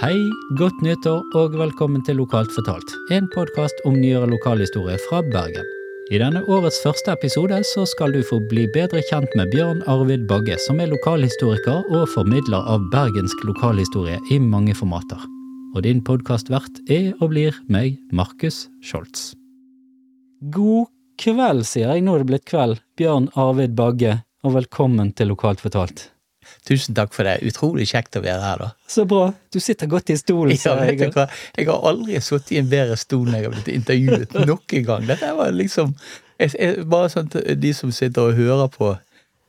Hei, godt nyttår og velkommen til Lokalt fortalt, en podkast om nyere lokalhistorie fra Bergen. I denne årets første episode så skal du få bli bedre kjent med Bjørn Arvid Bagge, som er lokalhistoriker og formidler av bergensk lokalhistorie i mange formater. Og din podkastvert er og blir meg, Markus Scholz. God kveld, sier jeg, nå er det blitt kveld, Bjørn Arvid Bagge, og velkommen til Lokalt fortalt. Tusen takk for det. Utrolig kjekt å være her, da. Så bra. Du sitter godt i stolen. Ja, vet du hva? Jeg har aldri sittet i en bedre stol når jeg har blitt intervjuet noen gang. Dette var liksom jeg, jeg, Bare sånn de som sitter og hører på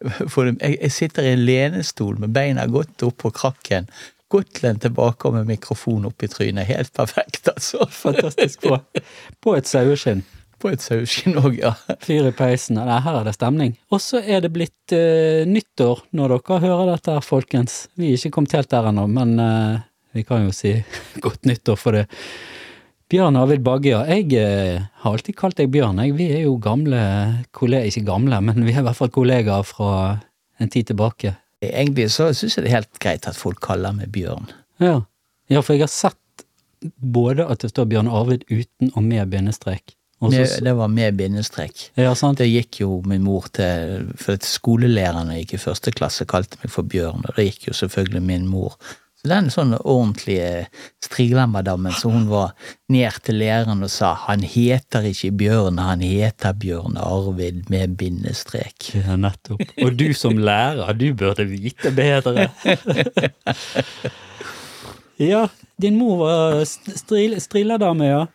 jeg, jeg, sitter i en lenestol med beina godt opp på krakken. Godt lent tilbake og med mikrofon oppi trynet. Helt perfekt, altså. Fantastisk bra. På et saueskinn. På et saueskinn òg, ja. Fyr i peisen. Nei, her er det stemning. Og så er det blitt uh, nyttår når dere hører dette, folkens. Vi er ikke kommet helt der ennå, men uh, vi kan jo si godt nyttår for det. Bjørn Arvid Bagge, ja. Jeg uh, har alltid kalt deg Bjørn. Jeg. Vi er jo gamle kollegaer, ikke gamle, men vi er i hvert fall kollegaer fra en tid tilbake. Egentlig så syns jeg det er helt greit at folk kaller meg Bjørn. Ja. ja, for jeg har sett både at det står Bjørn Arvid uten og med bindestrek. Med, det var med bindestrek. Ja, sant. Det gikk jo min mor til For skolelærerne gikk i første klasse kalte meg for Bjørn, og det gikk jo selvfølgelig min mor. Så den sånn ordentlige striglemmerdammen så hun var ned til læreren og sa han heter ikke Bjørn, han heter Bjørn Arvid med bindestrek. Ja, nettopp. Og du som lærer, du burde vite bedre. ja, din mor var strilledame, ja.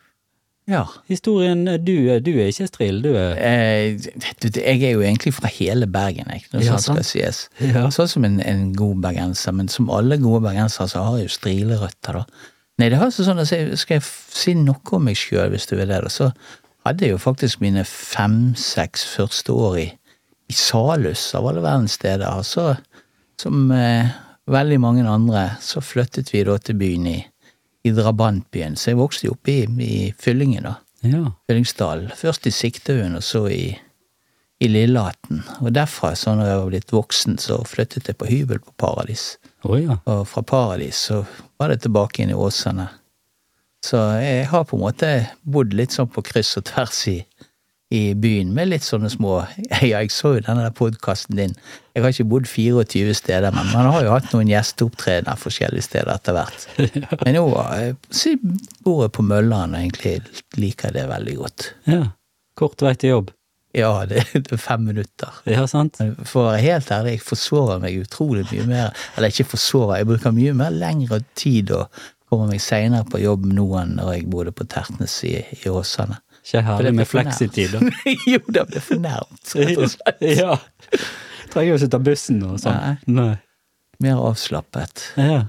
Ja. Historien Du, du er ikke strill, du er eh, du, Jeg er jo egentlig fra hele Bergen, jeg, når ja, sånn skal sies. Ja. Sånn som en, en, god bergenser, men som alle gode bergensere så har jeg jo strilerøtter, da. Nei, det har altså sånn at Skal jeg si noe om meg sjøl, hvis du vil det, da, så hadde jeg jo faktisk mine fem-seks første år i, i Salhus, av alle verdens steder. Og så, som eh, veldig mange andre, så flyttet vi da til byen i i drabantbyen. Så jeg vokste jo opp i, i Fyllingen, da. Ja. Fyllingsdalen. Først i Siktehaugen, og så i, i Lillehatten. Og derfra, så når jeg var blitt voksen, så flyttet jeg på hybel på Paradis. Oh, ja. Og fra Paradis så var det tilbake inn i Åsane. Så jeg har på en måte bodd litt sånn på kryss og tvers i, i byen med litt sånne små Ja, jeg så jo denne podkasten din. Jeg har ikke bodd 24 steder, men man har jo hatt noen gjesteopptredener forskjellige steder etter hvert. Men nå bor jeg på Mølland og egentlig liker det veldig godt. Ja. Kort vei til jobb? Ja, det, det er fem minutter. Ja, sant. For å være helt ærlig, jeg forsover meg utrolig mye mer. Eller ikke forsover, jeg bruker mye mer lengre tid og kommer meg seinere på jobb nå enn når jeg bodde på Tertnes i, i Åsane. Ikke herlig med fleksitid, da? jo, det ble for nært, rett og slett. ja. Trenger jo ikke ta bussen og sånn. Nei. Nei. Mer avslappet. Ja.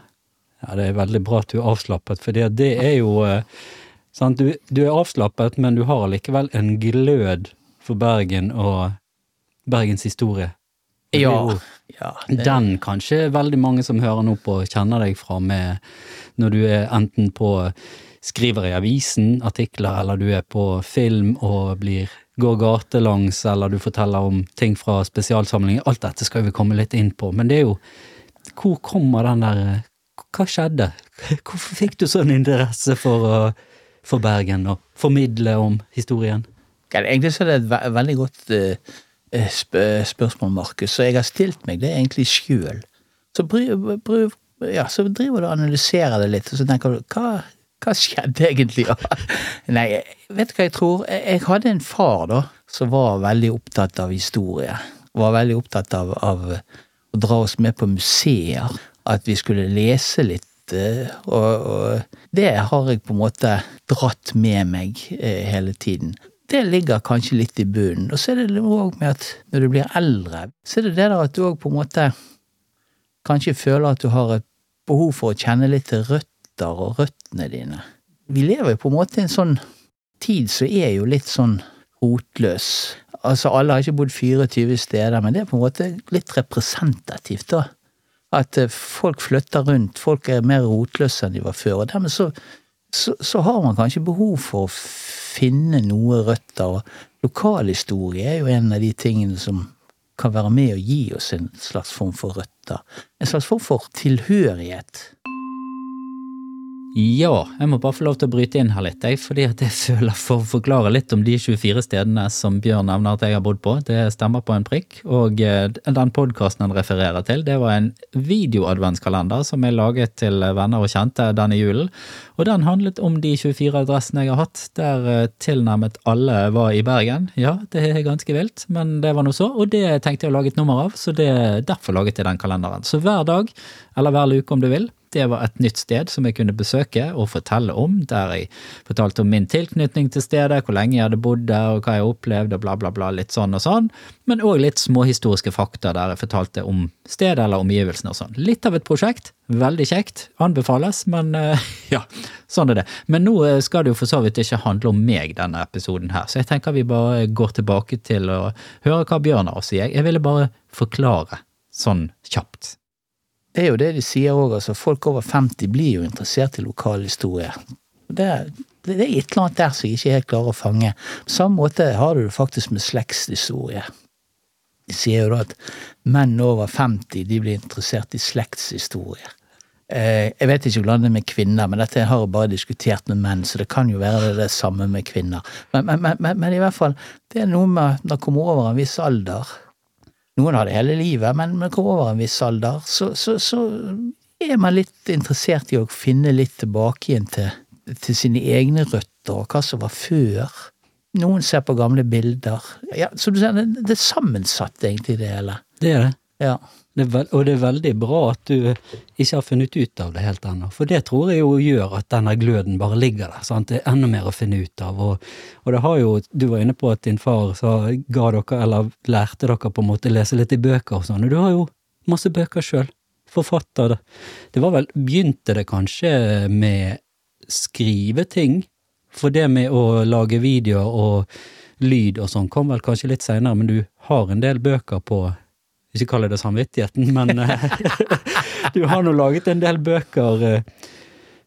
ja, det er veldig bra at du er avslappet, for det er jo eh, sant, du, du, er avslappet, men du har allikevel en glød for Bergen og Bergens historie. Ja. ja det... Den kanskje veldig mange som hører nå på, kjenner deg fra med når du er enten på skriver i avisen artikler, eller du er på film og blir, går gatelangs, eller du forteller om ting fra spesialsamlinger. Alt dette skal vi komme litt inn på, men det er jo Hvor kommer den der Hva skjedde? Hvorfor fikk du sånn interesse for, for Bergen og formidle om historien? Egentlig så er det et ve veldig godt uh, sp spørsmål, Markus, så jeg har stilt meg det egentlig sjøl. Så, ja, så driver du og analyserer det litt, og så tenker du hva, hva skjedde egentlig? Nei, vet du hva jeg tror? Jeg hadde en far da, som var veldig opptatt av historie. Var veldig opptatt av, av å dra oss med på museer. At vi skulle lese litt. Eh, og, og, det har jeg på en måte dratt med meg eh, hele tiden. Det ligger kanskje litt i bunnen. Og så er det òg med at når du blir eldre, så er det det der at du òg på en måte kanskje føler at du har et behov for å kjenne litt til rødt røtter og røttene dine. Vi lever jo på en måte i en sånn tid som er jo litt sånn rotløs. Altså, alle har ikke bodd 24 steder, men det er på en måte litt representativt, da. At eh, folk flytter rundt, folk er mer rotløse enn de var før. Og dermed så, så, så har man kanskje behov for å finne noe røtter. Og lokalhistorie er jo en av de tingene som kan være med å gi oss en slags form for røtter. En slags form for tilhørighet. Ja, jeg må bare få lov til å bryte inn her litt, fordi at jeg føler for å forklare litt om de 24 stedene som Bjørn nevner at jeg har bodd på. Det stemmer på en prikk. Og eh, den podkasten han refererer til, det var en videoadventskalender som jeg laget til venner og kjente denne julen. Og den handlet om de 24 adressene jeg har hatt, der eh, tilnærmet alle var i Bergen. Ja, det er ganske vilt, men det var nå så, og det tenkte jeg å lage et nummer av, så det, derfor laget jeg den kalenderen. Så hver dag, eller hver uke om du vil, det var et nytt sted som jeg kunne besøke og fortelle om, der jeg fortalte om min tilknytning til stedet, hvor lenge jeg hadde bodd der og hva jeg opplevde og bla, bla, bla, litt sånn og sånn, men òg litt småhistoriske fakta der jeg fortalte om stedet eller omgivelsene og sånn. Litt av et prosjekt, veldig kjekt, anbefales, men uh, ja, sånn er det. Men nå eh, skal det jo for så vidt ikke handle om meg, denne episoden her, så jeg tenker vi bare går tilbake til å høre hva Bjørn har å. Jeg ville bare forklare sånn kjapt. Det er jo det de sier òg, altså. Folk over 50 blir jo interessert i lokalhistorie. Det, det, er et eller annet der som jeg ikke helt klarer å fange. På samme måte har du det faktisk med slektshistorie. De sier jo da at menn over 50 de blir interessert i slektshistorie. Eh, jeg vet ikke hvordan det er med kvinner, men dette har jeg bare diskutert med menn, så det kan jo være det, det samme med kvinner. Men, men, men, men, i hvert fall, det er noe med når man kommer over en viss alder noen har det hele livet, men når man kommer over en viss alder, så, så, så, er man litt interessert i å finne litt tilbake igjen til, til sine egne røtter, og hva som var før. Noen ser på gamle bilder. Ja, som du sier, det, det er sammensatt, egentlig, det hele. Det er det. Ja. Det veld, og det er veldig bra at du ikke har funnet ut av det helt ennå, for det tror jeg jo gjør at denne gløden bare ligger der. sant? Det er enda mer å finne ut av. Og, og det har jo, du var inne på at din far sa, ga dere, eller lærte dere på en måte lese litt i bøker og sånn, og du har jo masse bøker sjøl. Forfatter. Det var vel, begynte det kanskje med skriveting? For det med å lage videoer og lyd og sånn kom vel kanskje litt seinere, men du har en del bøker på ikke kalle det samvittigheten, men eh, du har nå laget en del bøker. Eh,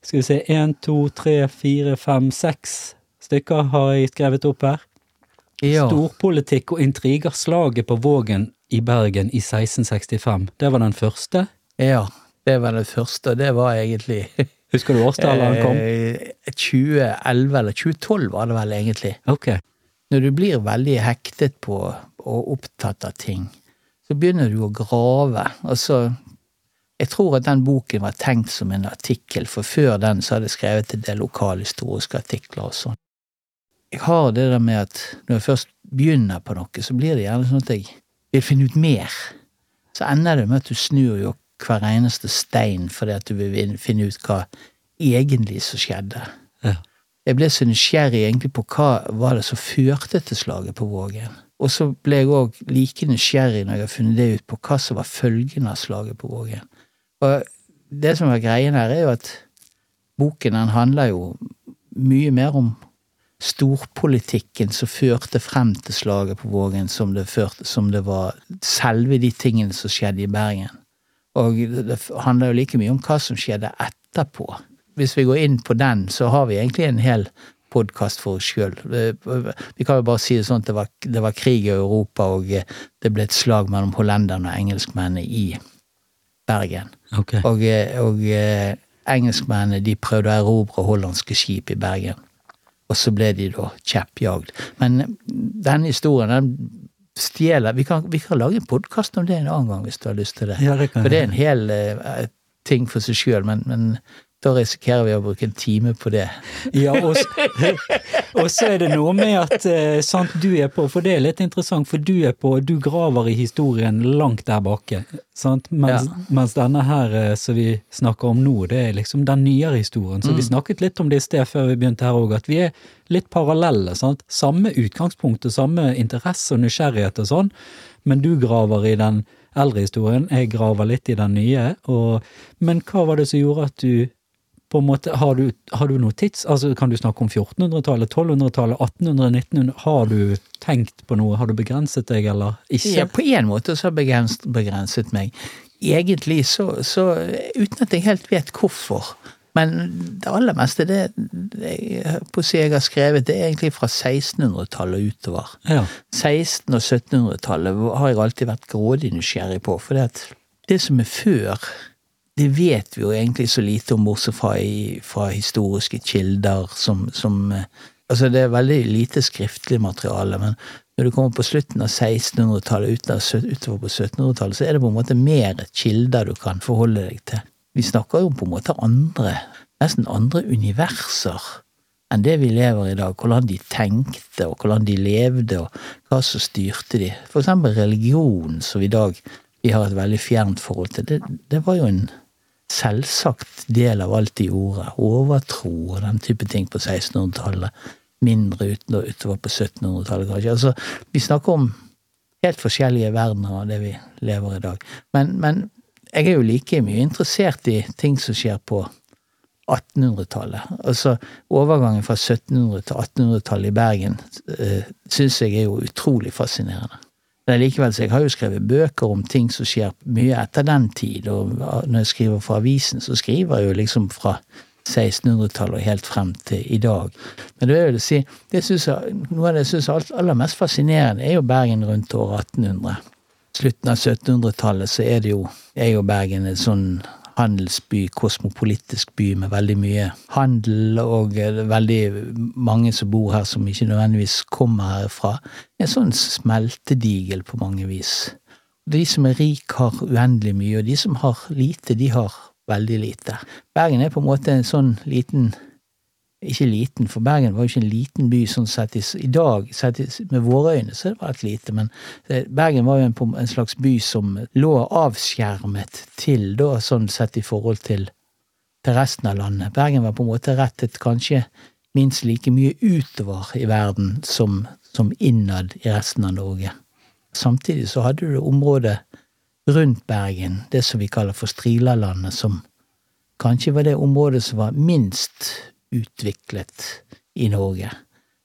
skal vi se, én, to, tre, fire, fem, seks stykker har jeg skrevet opp her. Ja. Storpolitikk og intriger. Slaget på Vågen i Bergen i 1665. Det var den første? Ja, det var den første. Det var egentlig Husker du årstallet han kom? 2011 eh, eller 2012 var det vel egentlig. Ok. Når du blir veldig hektet på og opptatt av ting, så begynner du å grave. Altså, jeg tror at den boken var tenkt som en artikkel, for før den så hadde jeg skrevet en del lokalhistoriske artikler og sånn. Jeg har det der med at når jeg først begynner på noe, så blir det gjerne sånn at jeg vil finne ut mer. Så ender det med at du snur jo hver eneste stein fordi at du vil finne ut hva egentlig som skjedde. Ja. Jeg ble så nysgjerrig egentlig på hva var det som førte til slaget på Vågen. Og så ble jeg òg like nysgjerrig når jeg har funnet det ut på hva som var følgen av slaget på Vågen. Og det som er greien her, er jo at boken den handler jo mye mer om storpolitikken som førte frem til slaget på Vågen, som det, førte, som det var selve de tingene som skjedde i Bergen. Og det handler jo like mye om hva som skjedde etterpå. Hvis vi går inn på den, så har vi egentlig en hel podkast for oss sjøl. Vi kan jo bare si det sånn at det var, det var, krig i Europa, og eh, det ble et slag mellom hollenderne og engelskmennene i Bergen. Okay. Og, eh, og eh, engelskmennene de prøvde å erobre hollandske skip i Bergen. Og så ble de da kjeppjagd. Men denne historien den stjeler vi kan, vi kan lage en podkast om det en annen gang, hvis du har lyst til det. Ja, det For det er en hel uh, ting for seg sjøl, men, men da risikerer vi å bruke en time på det. Ja, og, så er det noe med at eh, sant, du er på, for det er litt interessant, for du er på, du graver i historien langt der bakke. Sant? Mens, ja. mens denne her eh, som vi snakker om nå, det er liksom den nyere historien. Så mm. vi snakket litt om det i sted før vi begynte her òg, at vi er litt parallelle. Sant? Samme utgangspunkt og samme interesse og nysgjerrighet og sånn, men du graver i den eldre historien, jeg graver litt i den nye. Og, men hva var det som gjorde at du på en måte, har du, har du noe tids... altså Kan du snakke om 1400-tallet, 1200-tallet, 1800-, 1900 Har du tenkt på noe? Har du begrenset deg, eller ikke? Ja, på en måte så har jeg begrenset meg. Egentlig så, så Uten at jeg helt vet hvorfor. Men det aller meste det, det på jeg har skrevet, det er egentlig fra 1600-tallet utover. Ja. 1600- og 1700-tallet har jeg alltid vært grådig nysgjerrig på. For det, det som er før det vet vi jo egentlig så lite om, bortsett fra, fra historiske kilder som, som eh, Altså, det er veldig lite skriftlig materiale, men når du kommer på slutten av 1600-tallet, utover på 1700-tallet, så er det på en måte mer kilder du kan forholde deg til. Vi snakker jo på en måte andre, nesten andre universer enn det vi lever i dag. Hvordan de tenkte, og hvordan de levde, og hva som styrte de. For eksempel religion, som i dag vi har et veldig fjernt forhold til. Det, det var jo en selvsagt del av alt de gjorde. Overtro og den type ting på 1600-tallet. Mindre utover på 1700-tallet, kanskje. Altså, vi snakker om helt forskjellige verdener av det vi lever i dag. Men, men jeg er jo like mye interessert i ting som skjer på 1800-tallet. Altså overgangen fra 1700- til 1800-tallet i Bergen uh, syns jeg er jo utrolig fascinerende. Men likevel, så jeg har jo skrevet bøker om ting som skjer mye etter den tid, og når jeg skriver for avisen, så skriver jeg jo liksom fra 1600-tallet og helt frem til i dag. Men det vil si, det synes jeg, noe av det jeg syns aller mest fascinerende, er jo Bergen rundt år 1800. Slutten av 1700-tallet så er det jo, er jo Bergen et sånn handelsby, kosmopolitisk by med veldig mye handel, og veldig mange som bor her som ikke nødvendigvis kommer herfra. En sånn smeltedigel på mange vis. De som er rik, har uendelig mye, og de som har lite, de har veldig lite. Bergen er på en måte en sånn liten ikke liten, for Bergen var jo ikke en liten by sånn sett i, i dag. Sett i, med våre øyne så det var det lite, men det, Bergen var jo en, en, slags by som lå avskjermet til, da, sånn sett i forhold til, til, resten av landet. Bergen var på en måte rettet kanskje minst like mye utover i verden som, som innad i resten av Norge. Samtidig så hadde du området rundt Bergen, det som vi kaller for Strilalandet, som kanskje var det området som var minst utviklet i Norge.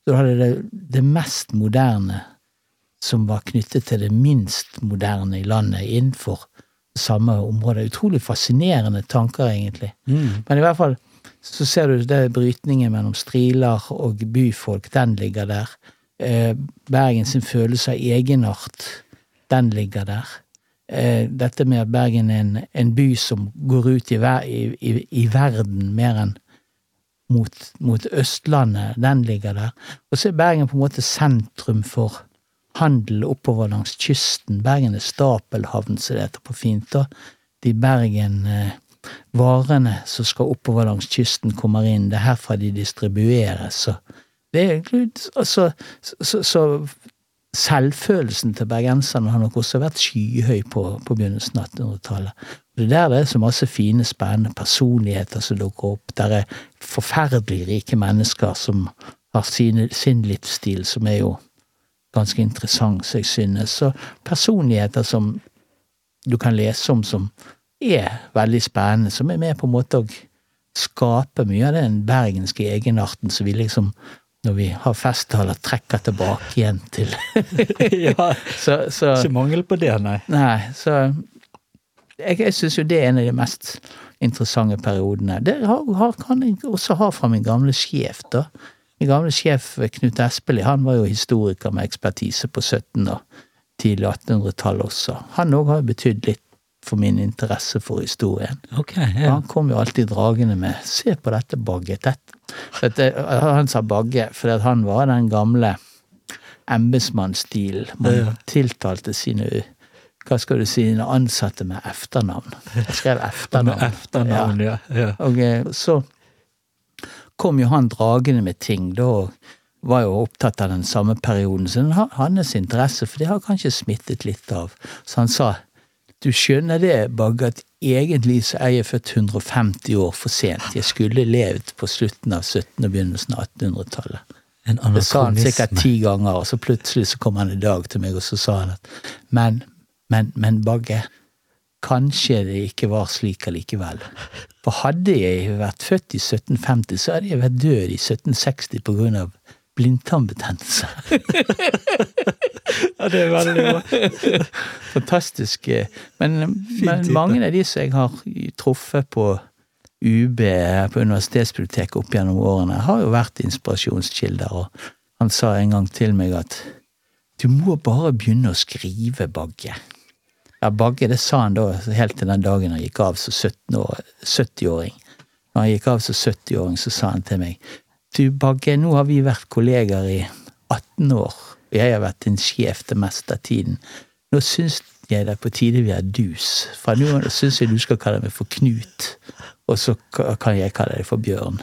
Så du hadde det, det mest moderne som var knyttet til det minst moderne i landet innenfor samme område. Utrolig fascinerende tanker, egentlig. Mm. Men i hvert fall så ser du det brytningen mellom striler og byfolk, den ligger der. Eh, Bergen sin følelse av egenart, den ligger der. Eh, dette med at Bergen er en, en by som går ut i, i, i verden mer enn mot, mot, Østlandet, den ligger der. Og så er Bergen på en måte sentrum for handel oppover langs kysten. Bergen er stapelhavn, som det heter på fint. da. De Bergen eh, som skal oppover langs kysten, kommer inn. Det er herfra de distribueres. Så det er altså, så, så selvfølelsen til bergenserne har nok også vært skyhøy på, på begynnelsen av 1800-tallet. Det er der det er så masse fine, spennende personligheter som dukker opp. Der er forferdelig rike mennesker som har sine, sin livsstil, som er jo ganske interessant, så jeg synes. Så personligheter som du kan lese om som er veldig spennende, som er med på en måte å skape mye av den bergenske egenarten som vi liksom når vi har festtaler, trekker tilbake igjen til Ja, så, så, ikke mangel på det, nei. Nei, så jeg, jeg syns jo det er en av de mest interessante periodene. Det har, har, kan jeg også ha fra min gamle sjef, da. Min gamle sjef Knut Espelid, han var jo historiker med ekspertise på 1700- og tidlig 1800-tall også. Han òg har betydd litt for min interesse for historien. Okay, ja. Han kom jo alltid dragende med 'se på dette bagget'. Dette, han sa bagge fordi han var den gamle embetsmannsstilen. Man ja. tiltalte sine hva skal du si, sine ansatte med efternavn. Jeg skrev efternavn. efternavn ja. ja. Og eh, så kom jo han dragende med ting, da var jo opptatt av den samme perioden. Så hans interesse, for det har kanskje smittet litt av. Så han sa du skjønner det, Bagge, at egentlig så er jeg født 150 år for sent. Jeg skulle levd på slutten av 17. og begynnelsen av 1800-tallet. Det sa han sikkert ti ganger, og så plutselig så kom han i dag til meg, og så sa han at men, men, men Bagge, kanskje det ikke var slik allikevel. For hadde jeg vært født i 1750, så hadde jeg vært død i 1760 på grunn av blindtarmbetennelse. ja, det er veldig bra. Fantastisk. Men, men mange av de som jeg har truffet på UB, på universitetsbiblioteket opp gjennom årene, har jo vært inspirasjonskilder. Og han sa en gang til meg at du må bare begynne å skrive, Bagge. Ja, Bagge, det sa han da helt til den dagen han gikk av som 17 år- 70-åring. Når han gikk av som 70-åring, så sa han til meg Du, Bagge, nå har vi vært kollegaer i 18 år, og jeg har vært din sjef det meste av tiden. Nå syns jeg det er på tide vi er dus. Fra nå av syns jeg du skal kalle meg for Knut, og så kan jeg kalle deg for Bjørn.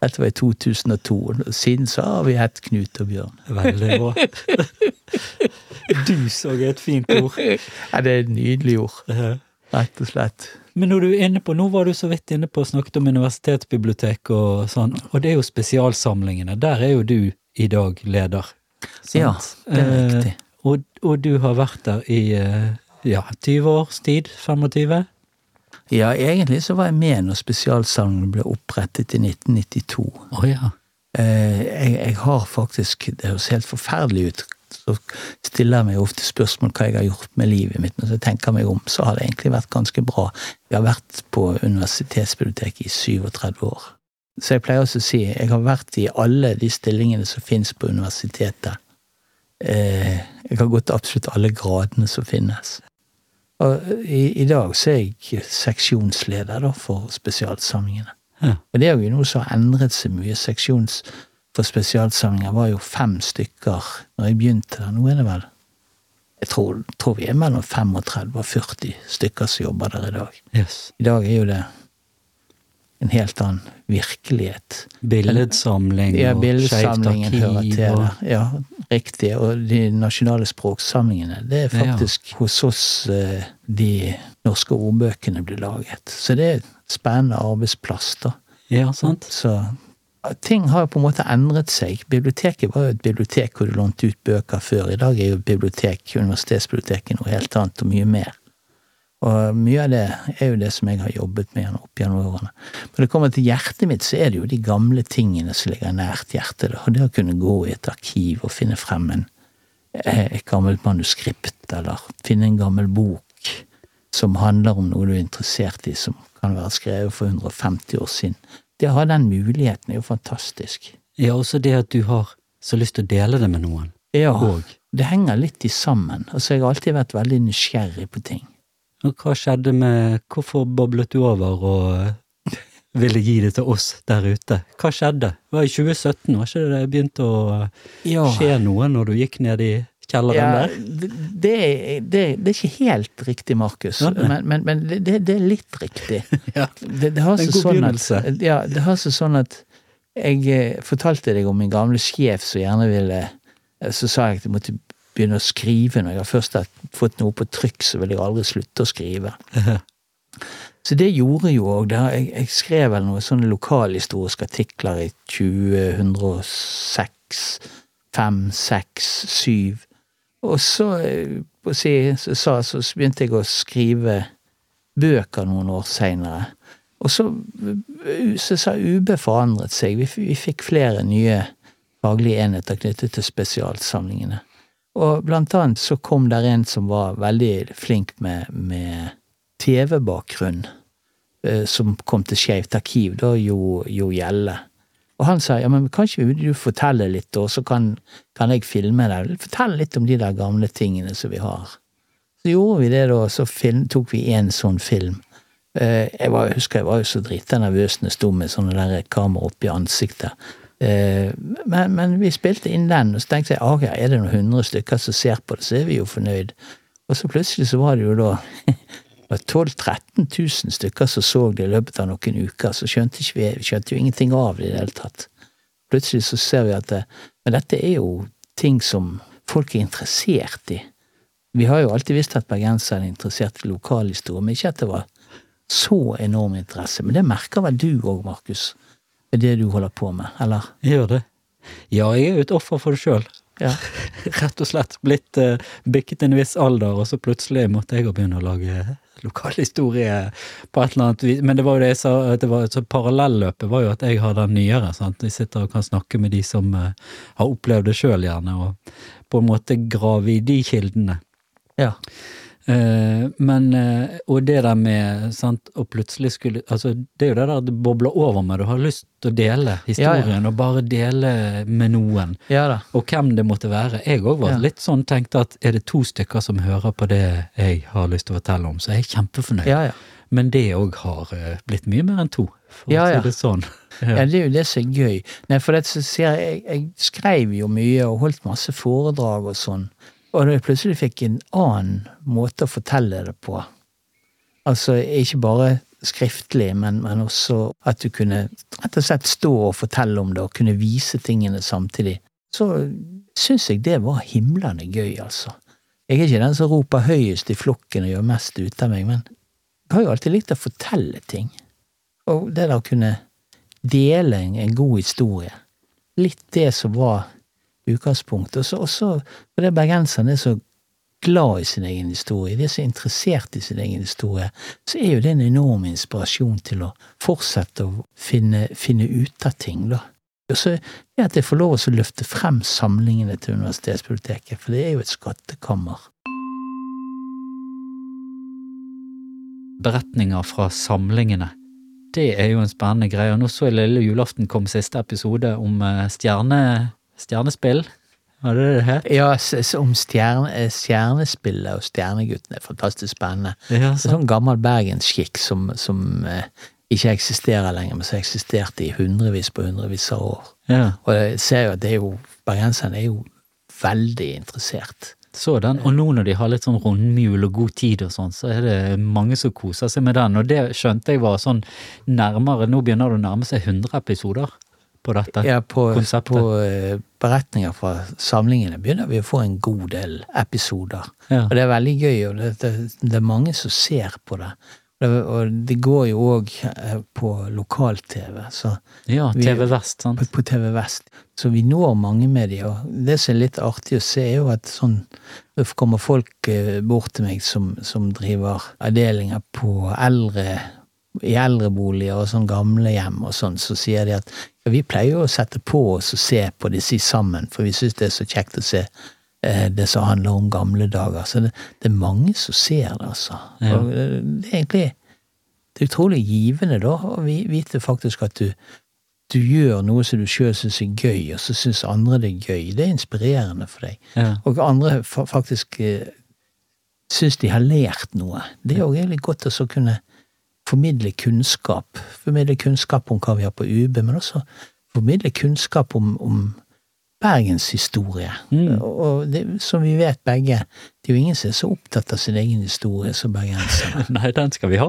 Dette var i 2002, og siden så har vi hett Knut og Bjørn. Veldig bra. dus òg er et fint ord. Ja, det er et nydelig ord, rett og slett. Men når du er inne på, nå var du så vidt inne på og snakket om universitetsbibliotek og sånn, og det er jo spesialsamlingene. Der er jo du i dag leder. sant? Ja, det er Eh, riktig. Og, og du har vært der i eh, ja, 20 års tid? 25? Ja, egentlig så var jeg med når spesialsamlingen ble opprettet i 1992. Å ja. Eh, jeg, jeg har faktisk Det høres helt forferdelig ut. Så stiller jeg meg ofte spørsmål hva jeg har gjort med livet mitt, men så jeg tenker meg om, så har det egentlig vært ganske bra. Jeg har vært på universitetsbiblioteket i 37 år. Så jeg pleier også å si jeg har vært i alle de stillingene som finnes på universitetet. Eh, jeg har gått absolutt alle gradene som finnes. Og i, i dag så er jeg seksjonsleder da, for spesialsamlingene. Ja. Og det er jo noe som har endret seg mye. Seksjons for spesialsamlinger var jo fem stykker når jeg begynte der. Nå er det vel Jeg tror, tror vi er mellom 35 og 40 stykker som jobber der i dag. Yes. I dag er jo det en helt annen virkelighet. Billedsamling Ja, og Skeivt arkiv og. Ja, riktig. Og de nasjonale språksamlingene, det er faktisk hos oss eh, de norske ordbøkene blir laget. Så det er en spennende arbeidsplass, da. Ja, sant? Så ting har jo på en måte endret seg. Biblioteket var jo et bibliotek hvor du lånte ut bøker før. I dag er jo bibliotek, universitetsbiblioteket noe helt annet og mye mer. Og mye av det er jo det som jeg har jobbet med opp gjennom årene. Når det kommer til hjertet mitt, så er det jo de gamle tingene som ligger nært hjertet. Og det å kunne gå i et arkiv og finne frem en, eh, et gammelt manuskript, eller finne en gammel bok som handler om noe du er interessert i, som kan være skrevet for 150 år siden. Det å ha den muligheten er jo fantastisk. Ja, også det at du har så lyst til å dele det med noen. Ja, Og, det henger litt i sammen. Altså, jeg har alltid vært veldig nysgjerrig på ting. og hva skjedde med Hvorfor boblet du over og ville gi det til oss der ute? Hva skjedde? Det var i 2017, var ikke det det begynte å Ja, skje noe når du gikk ned i kjelleren ja der? det, det, det, er ikke helt riktig, Markus, Ja, men, men, men det, det er litt riktig. Ja. Det, det har seg sånn at, ja, det har seg sånn at jeg eh, fortalte deg om min gamle sjef som gjerne ville eh, Så sa jeg at jeg måtte begynne å skrive. Når jeg først har fått noe på trykk, så vil jeg aldri slutte å skrive. Så det gjorde jo òg. Jeg, jeg skrev vel noen sånne lokalhistoriske artikler i 2006, 5, 6, 7. Og så, eh, på si, så, sa, så begynte jeg å skrive bøker noen år seinere. Og så, eh, så sa UB forandret seg. Vi, vi fikk flere nye faglige enheter knyttet til spesialsamlingene. Og blant annet så kom der en som var veldig flink med, med TV-bakgrunn, eh, som kom til Skeivt arkiv, da Jo, jo Gjelle. Og han sa ja, men kan ikke du fortelle litt, og så kan, kan jeg filme deg? Fortell litt om de der gamle tingene som vi har. Så gjorde vi det, da, og så film, tok vi én sånn film. Eh, Jeg var, husker jeg var jo så drita nervøs når jeg sto med sånne der kamera oppi ansiktet. Eh, Men, men vi spilte inn den, og så tenkte jeg ok, er det noen hundre stykker som ser på det, så er vi jo fornøyd. Og så plutselig så var det jo da det var 12 000-13 000 stykker som så det i løpet av noen uker, så skjønte vi, vi skjønte jo ingenting av det i det hele tatt. Plutselig så ser vi at det, Men dette er jo ting som folk er interessert i. Vi har jo alltid visst at bergensere er interessert i lokalhistorie, men ikke at det var så enorm interesse. Men det merker vel du òg, Markus, med det du holder på med, eller? Jeg Gjør det. Ja, jeg er jo et offer for det sjøl. Ja. Rett og slett blitt uh, bikket en viss alder, og så plutselig måtte jeg jo begynne å lage lokalhistorie på et eller annet vis. Men det var jo det jeg sa, at det var, så parallelløpet var jo at jeg har den nyere. sant? Jeg sitter og kan snakke med de som uh, har opplevd det sjøl, gjerne, og på en måte grave i de kildene. ja. Eh, men, eh, og det der med, sant, og plutselig skulle Altså, det er jo det der det bobler over med, du har lyst til å dele historien, og bare dele med noen. Ja. Og hvem det måtte være. Jeg òg var Ja. litt sånn tenkte at er det to stykker som hører på det jeg har lyst til å fortelle om, så er jeg kjempefornøyd. Ja, ja. Men det òg har eh, blitt mye mer enn to, for Ja, å ja. si det sånn. Ja, det er jo det som er gøy. Nei, for det så ser jeg, jeg skrev jo mye og holdt masse foredrag og sånn, og da jeg plutselig fikk en annen måte å fortelle det på. Altså ikke bare skriftlig, men, men også at du kunne rett og slett stå og fortelle om det og kunne vise tingene samtidig. Så syns jeg det var himlende gøy, altså. Jeg er ikke den som roper høyest i flokken og gjør mest ut av meg, men jeg har jo alltid likt å fortelle ting. Og det der å kunne dele en god historie. Litt det som var utgangspunktet. Og så fordi bergenserne er så glad i sin egen historie, de er så interessert i sin egen historie, så er jo det en enorm inspirasjon til å fortsette å finne, finne ut av ting, da. Og så er at jeg får lov å løfte frem samlingene til universitetsbiblioteket, for det er jo et skattekammer. Beretninger fra samlingene. Det er jo en spennende greie. Og nå så jeg lille julaften kom siste episode om eh, stjerne, stjernespill. Var det det het? Ja, om stjerne, eh, stjernespillet og Stjerneguttene. er fantastisk spennende. Ja, Det er så. sånn gammel bergensskikk som, som eh, ikke eksisterer lenger, men som eksisterte i hundrevis på hundrevis av år. Ja. Og jeg ser jo at det er jo, bergenserne er jo veldig interessert. Sådan. og nå når de har litt sånn rundmjul og god tid og sånn, så er det mange som koser seg med den, og det skjønte jeg var sånn nærmere, nå begynner det å nærme seg 100 episoder på dette. Ja, på, Konseptet. på eh, beretninger fra samlingene begynner vi å få en god del episoder. Ja. Og det er veldig gøy, og det, det, det er mange som ser på det. Og det, og det går jo òg på lokal-TV, så Ja, TV Vest, sant. på, på TV Vest. Så vi når mange med de, og det som er litt artig å se, er jo at sånn Det kommer folk eh, bort til meg som, som driver avdelinger på eldre i eldreboliger og sånn gamlehjem og sånn, så sier de at ja, vi pleier jo å sette på oss og se på disse sammen, for vi syns det er så kjekt å se eh, det som handler om gamle dager. Så det, det er mange som ser det, altså. Ja. Og eh, det er egentlig det er utrolig givende, da, å vite faktisk at du, du gjør noe som du sjøl syns er gøy, og så syns andre det er gøy. Det er inspirerende for deg. Ja. Og andre faktisk eh, syns de har lært noe. Det er jo egentlig godt å så kunne formidle kunnskap. Formidle kunnskap om hva vi har på UB, men også formidle kunnskap om, om Bergens historie. Mm. Og det, som vi vet begge, det er jo ingen som er så opptatt av sin egen historie som bergensere. Nei, den skal vi ha.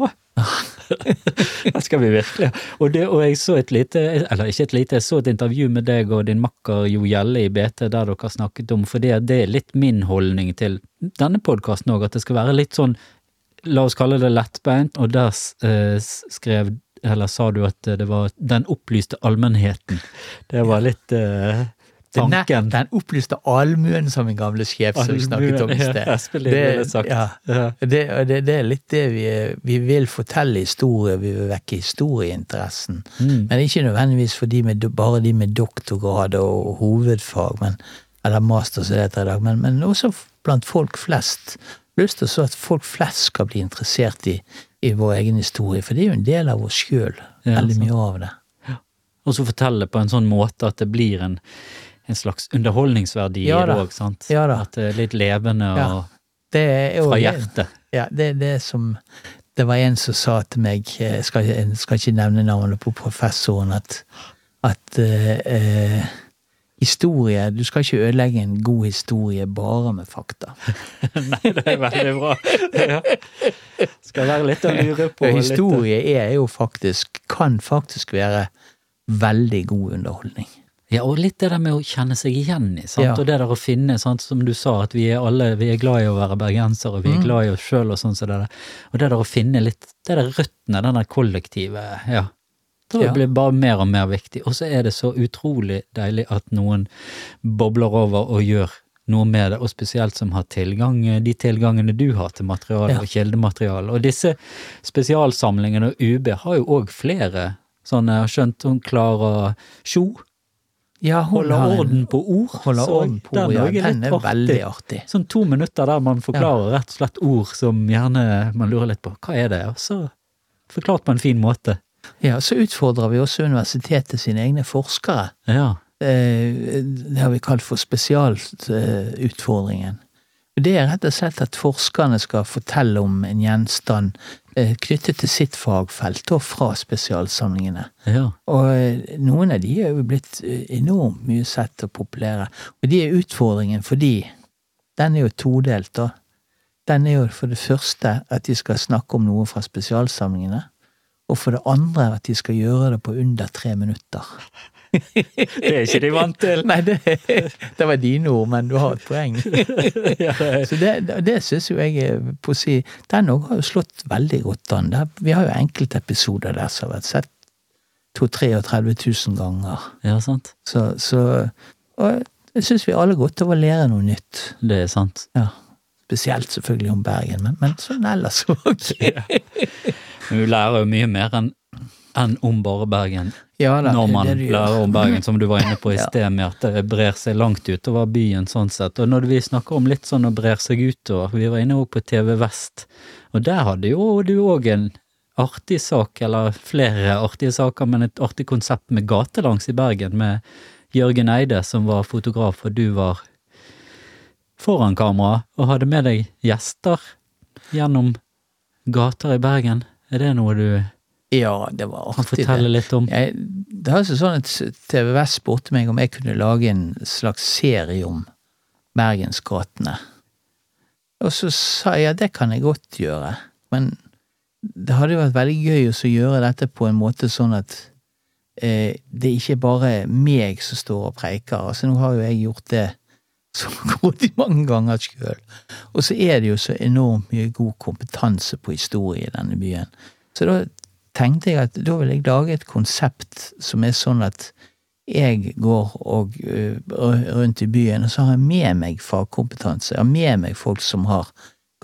den skal vi virkelig ha. Og, det, og jeg så et lite, eller ikke et lite, jeg så et intervju med deg og din makker Jo Gjelle i BT der dere snakket om, for det, det er litt min holdning til denne podkasten òg, at det skal være litt sånn, la oss kalle det lettbeint, og der eh, skrev eller sa du at det var den opplyste allmennheten. Det var litt uh, tanken. den opplyste allmuen, som min gamle sjef som vi snakket om i sted. Det, Ja. det, det, det er litt det vi Vi vil fortelle historier, vi vil vekke historieinteressen. Mm. Men ikke nødvendigvis for de med, bare de med doktorgrad og hovedfag, men, eller master som det heter i dag, men, men også blant folk flest. Lyst til så at folk flest skal bli interessert i, i vår egen historie, for det er jo en del av oss sjøl. Ja, veldig mye av det. Og så fortelle på en sånn måte at det blir en, en slags underholdningsverdi Ja òg, sant? Ja. At det er litt levende og Ja. Det jo fra hjertet. Ja, det er det som Det var en som sa til meg, eh, jeg skal, jeg skal ikke nevne navnet på professoren, at, at eh, eh, historie Du skal ikke ødelegge en god historie bare med fakta. Nei, det er veldig bra. Ja. Skal være litt å lure på. For litt- historie er jo faktisk Kan faktisk være veldig god underholdning. Ja, og litt det der med å kjenne seg igjen i, sant? Ja. og det der å finne, sant? som du sa, at vi er alle vi er glad i å være bergensere, og vi er Mm. glad i oss sjøl og sånn som det der. Og det der å finne litt det der røttene, den der kollektive, ja. Det Ja. blir bare mer og mer viktig. Og så er det så utrolig deilig at noen bobler over og gjør noe med det, og spesielt som har tilgang, de tilgangene du har til materiale Ja. og kildemateriale. Og disse spesialsamlingene og UB har jo òg flere sånne, jeg har skjønt hun Klara Sjo, Ja, holder har orden på ord. Holder så orden på ord, ja. Den er veldig artig. Sånn to minutter der man forklarer rett og slett ord som gjerne man lurer litt på. Hva er det? Og så forklart på en fin måte. Ja, så utfordrer vi også universitetet sine egne forskere. Ja. Eh, Det har vi kalt for spesialutfordringen. Det er rett og slett at forskerne skal fortelle om en gjenstand eh, knyttet til sitt fagfelt, og fra spesialsamlingene. Ja. Og eh, noen av de er jo blitt enormt mye sett og populære. Og de er utfordringen fordi den er jo todelt, da. Den er jo for det første at de skal snakke om noe fra spesialsamlingene. Og for det andre at de skal gjøre det på under tre minutter. Det er ikke de vant til. Nei, det, det var dine ord, men du har et poeng. Så det, det syns jo jeg på å si Den òg har jo slått veldig godt an. Vi har jo enkeltepisoder der som har vært sett 32 000 ganger. ja, sant. Så, så Og jeg syns vi alle godt av å lære noe nytt. Det er sant. Ja. Spesielt selvfølgelig om Bergen, men, men sånn ellers òg. Men vi lærer jo mye mer enn enn om bare Bergen. Ja, da, Når man det det lærer om Bergen, som du var inne på i sted, med at det brer seg langt utover byen sånn sett. Og når vi snakker om litt sånn å brer seg utover, vi var inne også på TV Vest, og der hadde jo du òg en artig sak, eller flere artige saker, men et artig konsept med gatelangs i Bergen, med Jørgen Eide som var fotograf, og du var foran kamera, og hadde med deg gjester gjennom gater i Bergen. Er det noe du Ja, det var kan fortelle det. litt om? Jeg, det altså sånn at TV Vest spurte meg om jeg kunne lage en slags serie om Bergensgatene. Og så sa jeg ja, det kan jeg godt gjøre, men det hadde jo vært veldig gøy å gjøre dette på en måte sånn at eh, det ikke bare er meg som står og preiker. Altså, nå har jo jeg gjort det så de mange ganger sjøl. Og så er det jo så enormt mye god kompetanse på historie i denne byen. Så da tenkte jeg at da vil jeg lage et konsept som er sånn at jeg går og, ø, rundt i byen, og så har jeg med meg fagkompetanse. Jeg har med meg folk som har,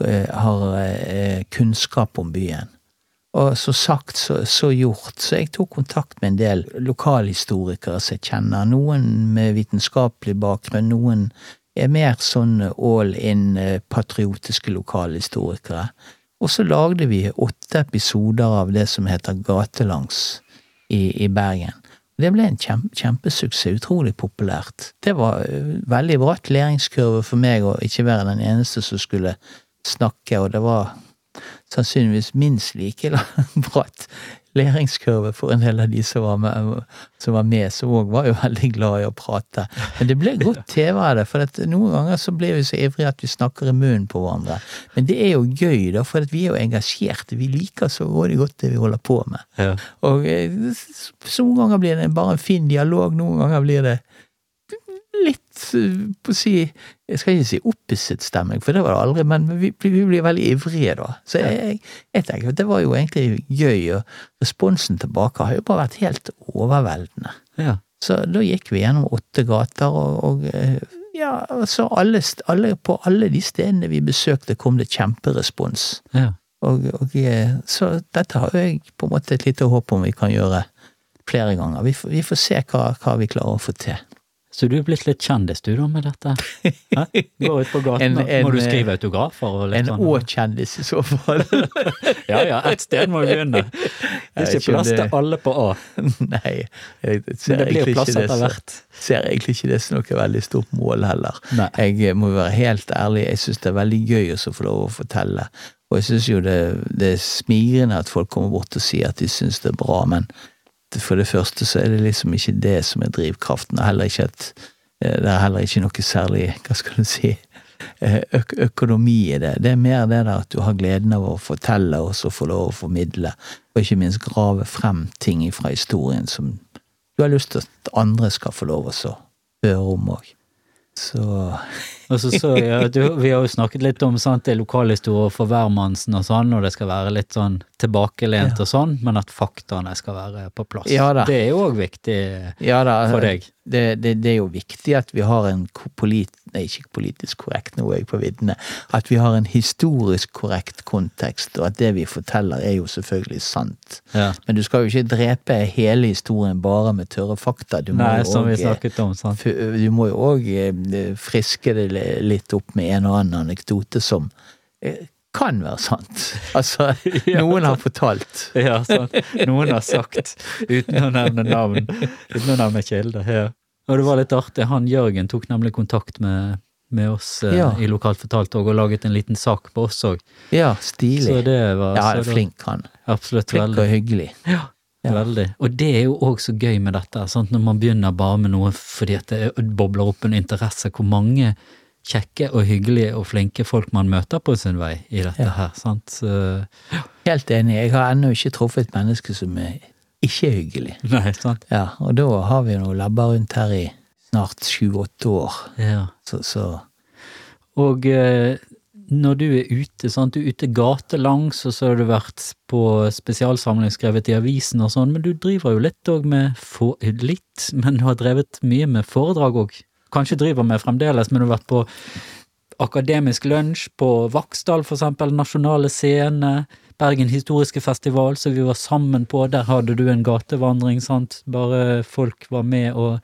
ø, har ø, kunnskap om byen. Og så sagt, så, så gjort. Så jeg tok kontakt med en del lokalhistorikere som jeg kjenner. Noen med vitenskapelig bakgrunn, noen er mer sånn all in eh, patriotiske lokalhistorikere. Og så lagde vi åtte episoder av det som heter Gatelangs i, i Bergen. Det ble en kjempe, kjempesuksess, utrolig populært. Det var eh, veldig bratt læringskurve for meg å ikke være den eneste som skulle snakke, og det var sannsynligvis minst like bratt læringskurve for en del av de som var med, som var med, som òg var jo veldig glad i å prate. Men det ble godt TV av det, for noen ganger så blir vi så ivrige at vi snakker i munnen på hverandre. Men det er jo gøy, da, for vi er jo engasjerte. Vi liker så rådig godt det vi holder på med. Ja. Og eh, så noen ganger blir det bare en fin dialog, noen ganger blir det litt eh, på å si Jeg skal ikke si opphisset stemning, for det var det aldri, men vi, vi blir veldig ivrige da. Så jeg, jeg tenker at det var jo egentlig gøy, og responsen tilbake har jo bare vært helt overveldende. Ja. Så da gikk vi gjennom åtte gater, og, og eh, ja, så alle, alle, på alle de stedene vi besøkte, kom det kjemperespons. ja. Og, og, eh, så dette har jeg på en måte et lite håp om vi kan gjøre flere ganger. Vi får, vi får se hva, hva vi klarer å få til. Så du er blitt litt kjendis du da med dette? Hæ? Går ut på gaten, En- en- må du skrive autografer og litt En å-kjendis i så fall. Ja ja, ett sted må vi begynne. Det er ikke plass til alle på A, Nei, jeg men det blir jo plass etter hvert. ser egentlig ikke det som noe veldig stort mål heller. Nei. Jeg må være helt ærlig, jeg syns det er veldig gøy å få lov å fortelle. Og jeg syns jo det, det er smigrende at folk kommer bort og sier at de syns det er bra, men for det første så er det liksom ikke det som er drivkraften, at eh, det er heller ikke noe særlig, hva skal du si, eh, øk økonomi i det. Det er mer det der at du har gleden av å fortelle og så få lov å formidle, og ikke minst grave frem ting fra historien som du har lyst til at andre skal få lov å høre om òg. Så Og så ja, du, Vi har jo snakket litt om sant, det lokalhistorie for hvermannsen og sånn, og det skal være litt sånn tilbakelent og sånn, men at faktaene skal være på plass. Ja. Det er jo òg viktig Ja for deg. det, det, det er jo viktig at vi har en polit, nei, ikke politisk korrekt, nå er jeg på viddene, at vi har en historisk korrekt kontekst, og at det vi forteller er jo selvfølgelig sant. Ja. Men du skal jo ikke drepe hele historien bare med tørre fakta. Du må Nei, jo som vi også, eh, snakket om, sant. Du må jo òg friske det litt opp med en og annen anekdote som eh, kan være sant. Altså, noen har fortalt. Ja, sant. Noen har sagt, uten å nevne navn, uten å nevne kilde. Ja. Og det var litt artig, han Jørgen tok nemlig kontakt med, med oss eh, Ja. i Lokalt fortalt og, og laget en liten sak på oss òg. Ja, Så stilig. det var Ja, så flink han. Absolutt Flink veldig. og hyggelig. Ja, Ja. veldig. Og det er jo òg så gøy med dette, sant? når man begynner bare med noe fordi at det bobler opp en interesse, hvor mange kjekke og hyggelige og flinke folk man møter på sin vei i dette Ja. her. sant? Så, Helt enig. Jeg har ennå ikke truffet et menneske som er ikke hyggelig. nei, sant? Ja, og da har vi noen labber rundt her i snart sju-åtte år. Ja. Så, så Og eh, når du er ute, sant, du er ute gatelangs, og så har du vært på spesialsamling skrevet i avisen og sånn, men du driver jo litt òg med for, Litt, men du har drevet mye med foredrag òg. Kanskje driver med fremdeles, men du har vært på akademisk lunsj på Vaksdal, for eksempel, Nasjonale Scene, Bergen historiske festival, som vi var sammen på. Der hadde du en gatevandring, sant, bare folk var med, og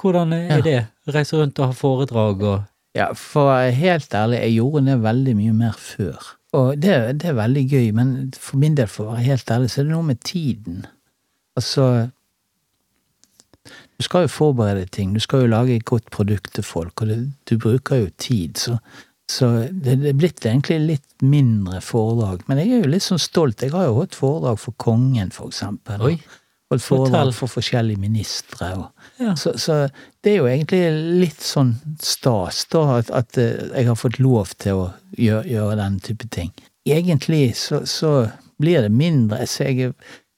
hvordan er det? Reise rundt og ha foredrag og Ja, for helt ærlig, jeg gjorde det veldig mye mer før. Og det, det er veldig gøy, men for min del, for å være helt ærlig, så er det noe med tiden. Altså Du skal jo forberede ting, du skal jo lage et godt produkt til folk, og det, du bruker jo tid, så, så det, det er blitt egentlig litt mindre foredrag. Men jeg er jo litt sånn stolt. Jeg har jo holdt foredrag for kongen, for eksempel. Oi. Holdt foredrag for forskjellige ministre. og Ja. så, så det er jo egentlig litt sånn stas, da, at, at eh, jeg har fått lov til å gjøre, gjøre den type ting. Egentlig så, så blir det mindre. Så jeg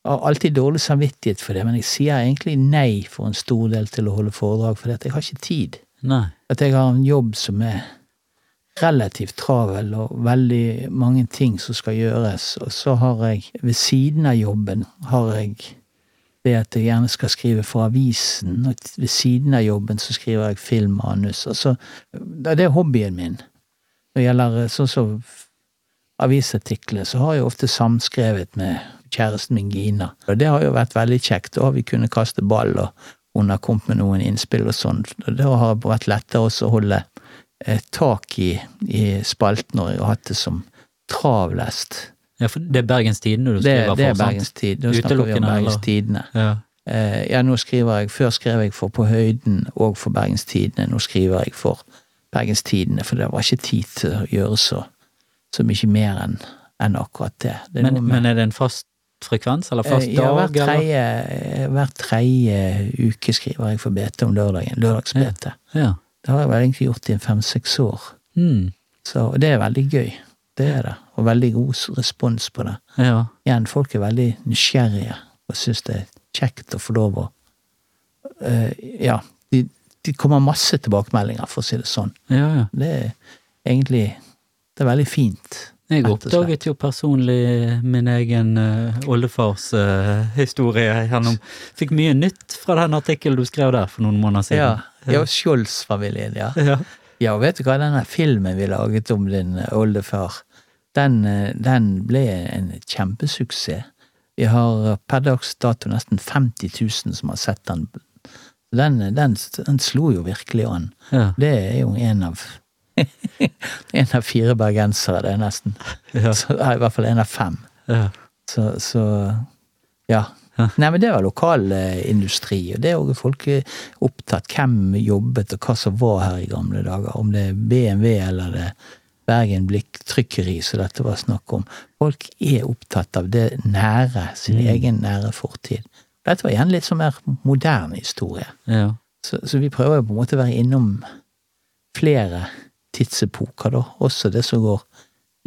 har alltid dårlig samvittighet for det, men jeg sier egentlig nei for en stor del til å holde foredrag, for jeg har ikke tid. Nei. At jeg har en jobb som er relativt travel, og veldig mange ting som skal gjøres. Og så har jeg, ved siden av jobben, har jeg det at jeg gjerne skal skrive for avisen, og ved siden av jobben så skriver jeg filmmanus. Altså, det er hobbyen min. Når det gjelder eh, sånn som avisartikler, så har jeg ofte samskrevet med kjæresten min Gina. Og det har jo vært veldig kjekt. Da har vi kunnet kaste ball, og hun har kommet med noen innspill og sånn. Det har vært lettere også å holde eh, tak i, i spalten når jeg har hatt det som travlest. Ja, for det er Bergens Tidende du Det, skriver det er for? Bergens Tidende. Nå snakker vi om Bergens? Tidende. Ja. Eh, ja, nå skriver jeg Før skrev jeg for På Høyden og for Bergens Tidende. Nå skriver jeg for Bergens Tidende, for det var ikke tid til å gjøre så, så mye mer enn enn akkurat det. det er Men, men er det en fast frekvens, eller fast Eh, ja, hver dag, eller? hver tredje uke skriver jeg for BT om lørdagen. Lørdags-BT. Ja. Det har jeg vel egentlig gjort i fem-seks år. Mm. Så det er veldig gøy. Det er det. Og veldig god respons på det. ja. Igjen, folk er veldig nysgjerrige og syns det er kjekt å få lov å uh, Ja, de, de kommer masse tilbakemeldinger, for å si det sånn. Ja, ja. Det er egentlig Det er veldig fint. Jeg oppdaget jo personlig min egen uh, oldefars uh, historie gjennom Fikk mye nytt fra den artikkelen du skrev der for noen måneder siden. ja Skjolds-familien, ja. Ja. Ja, vet du hva, denne filmen vi laget om din eh, oldefar, den, den ble en kjempesuksess. Vi har per dags dato nesten 50 000 som har sett den. Den, den, den slo jo virkelig an. Ja. Det er jo en av En av fire bergensere, det er nesten. Ja. Så, I hvert fall en av fem. Ja. Så, så ja. Ja. Nei, men det var lokal eh, industri, og det er òg folk er opptatt. Hvem jobbet, og hva som var her i gamle dager. Om det er BMW eller det er Bergen Blikktrykkeri som dette var snakk om. Folk er opptatt av det nære, sin Mm. egen nære fortid. Dette var igjen litt sånn mer moderne historie. ja. Så, så vi prøver jo på en måte å være innom flere tidsepoker, da. Også det som går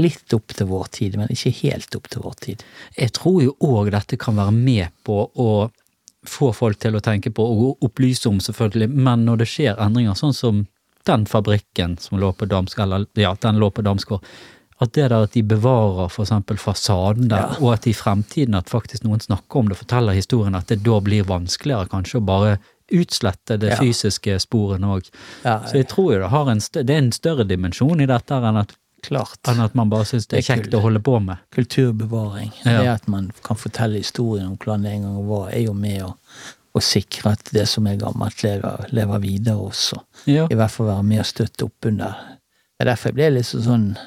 litt opp til vår tid, men ikke helt opp til vår tid. Jeg tror jo òg dette kan være med på å få folk til å tenke på og opplyse om, selvfølgelig, men når det skjer endringer, sånn som den fabrikken som lå på Damsk, eller ja, den lå på Damsgård, at det der at de bevarer eksempel fasaden der, Ja. og at i fremtiden at faktisk noen snakker om det, forteller historien, at det da blir vanskeligere kanskje å bare utslette det Ja. fysiske sporene òg. Ja, Så jeg tror jo det har en, det er en større dimensjon i dette enn at, klart. enn at man bare syns det er Det er kjekt å holde på med. Kulturbevaring. Ja. Det at man kan fortelle historien om hvordan det en gang var, er jo med å, å sikre at det som er gammelt, lever, lever videre også. I hvert fall være med og støtte opp under. Det er derfor jeg ble litt sånn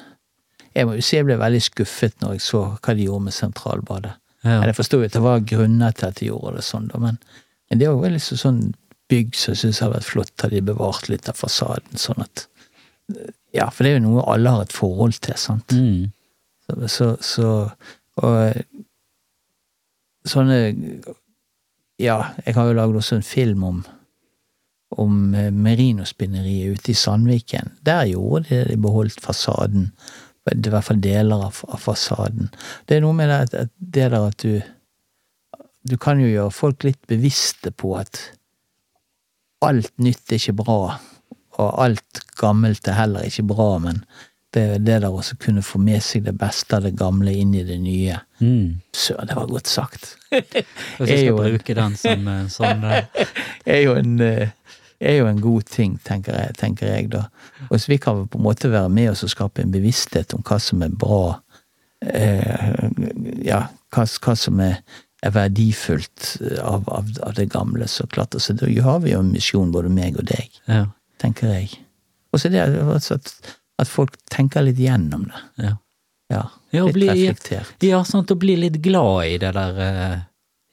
Jeg må jo si jeg ble veldig skuffet når jeg så hva de gjorde med Sentralbadet. Jeg forsto at det var grunner til at de gjorde det sånn, da, men, men det er jo liksom sånn bygg som jeg syns har vært flott, har de bevart litt av fasaden, sånn at Ja, for det er jo noe alle har et forhold til, sant. Mm. Så, så, så Og sånne Ja, jeg har jo lagd også en film om om eh, merinospinneriet ute i Sandviken. Der gjorde de det, de beholdt fasaden. I hvert fall deler av, fasaden. Det er noe med det at det der at du Du kan jo gjøre folk litt bevisste på at alt nytt er ikke bra, og alt gammelt er heller ikke bra, men det er det der også kunne få med seg det beste av det gamle inn i det nye. Mm. Søren, det var godt sagt. Hvis jeg skal bruke den som sånn er jo en, eh, er jo en god ting, tenker jeg, tenker jeg da. Og hvis vi kan på en måte være med oss og skape en bevissthet om hva som er bra, eh, ja, hva, hva som er, er verdifullt av, av, av det gamle, så klart. Så da har vi jo en misjon, både meg og deg, Ja. tenker jeg. Og så det altså at, at folk tenker litt gjennom det. ja. Ja, Ja, litt bli- reflektert. Ja, sant, å bli litt glad i det der eh,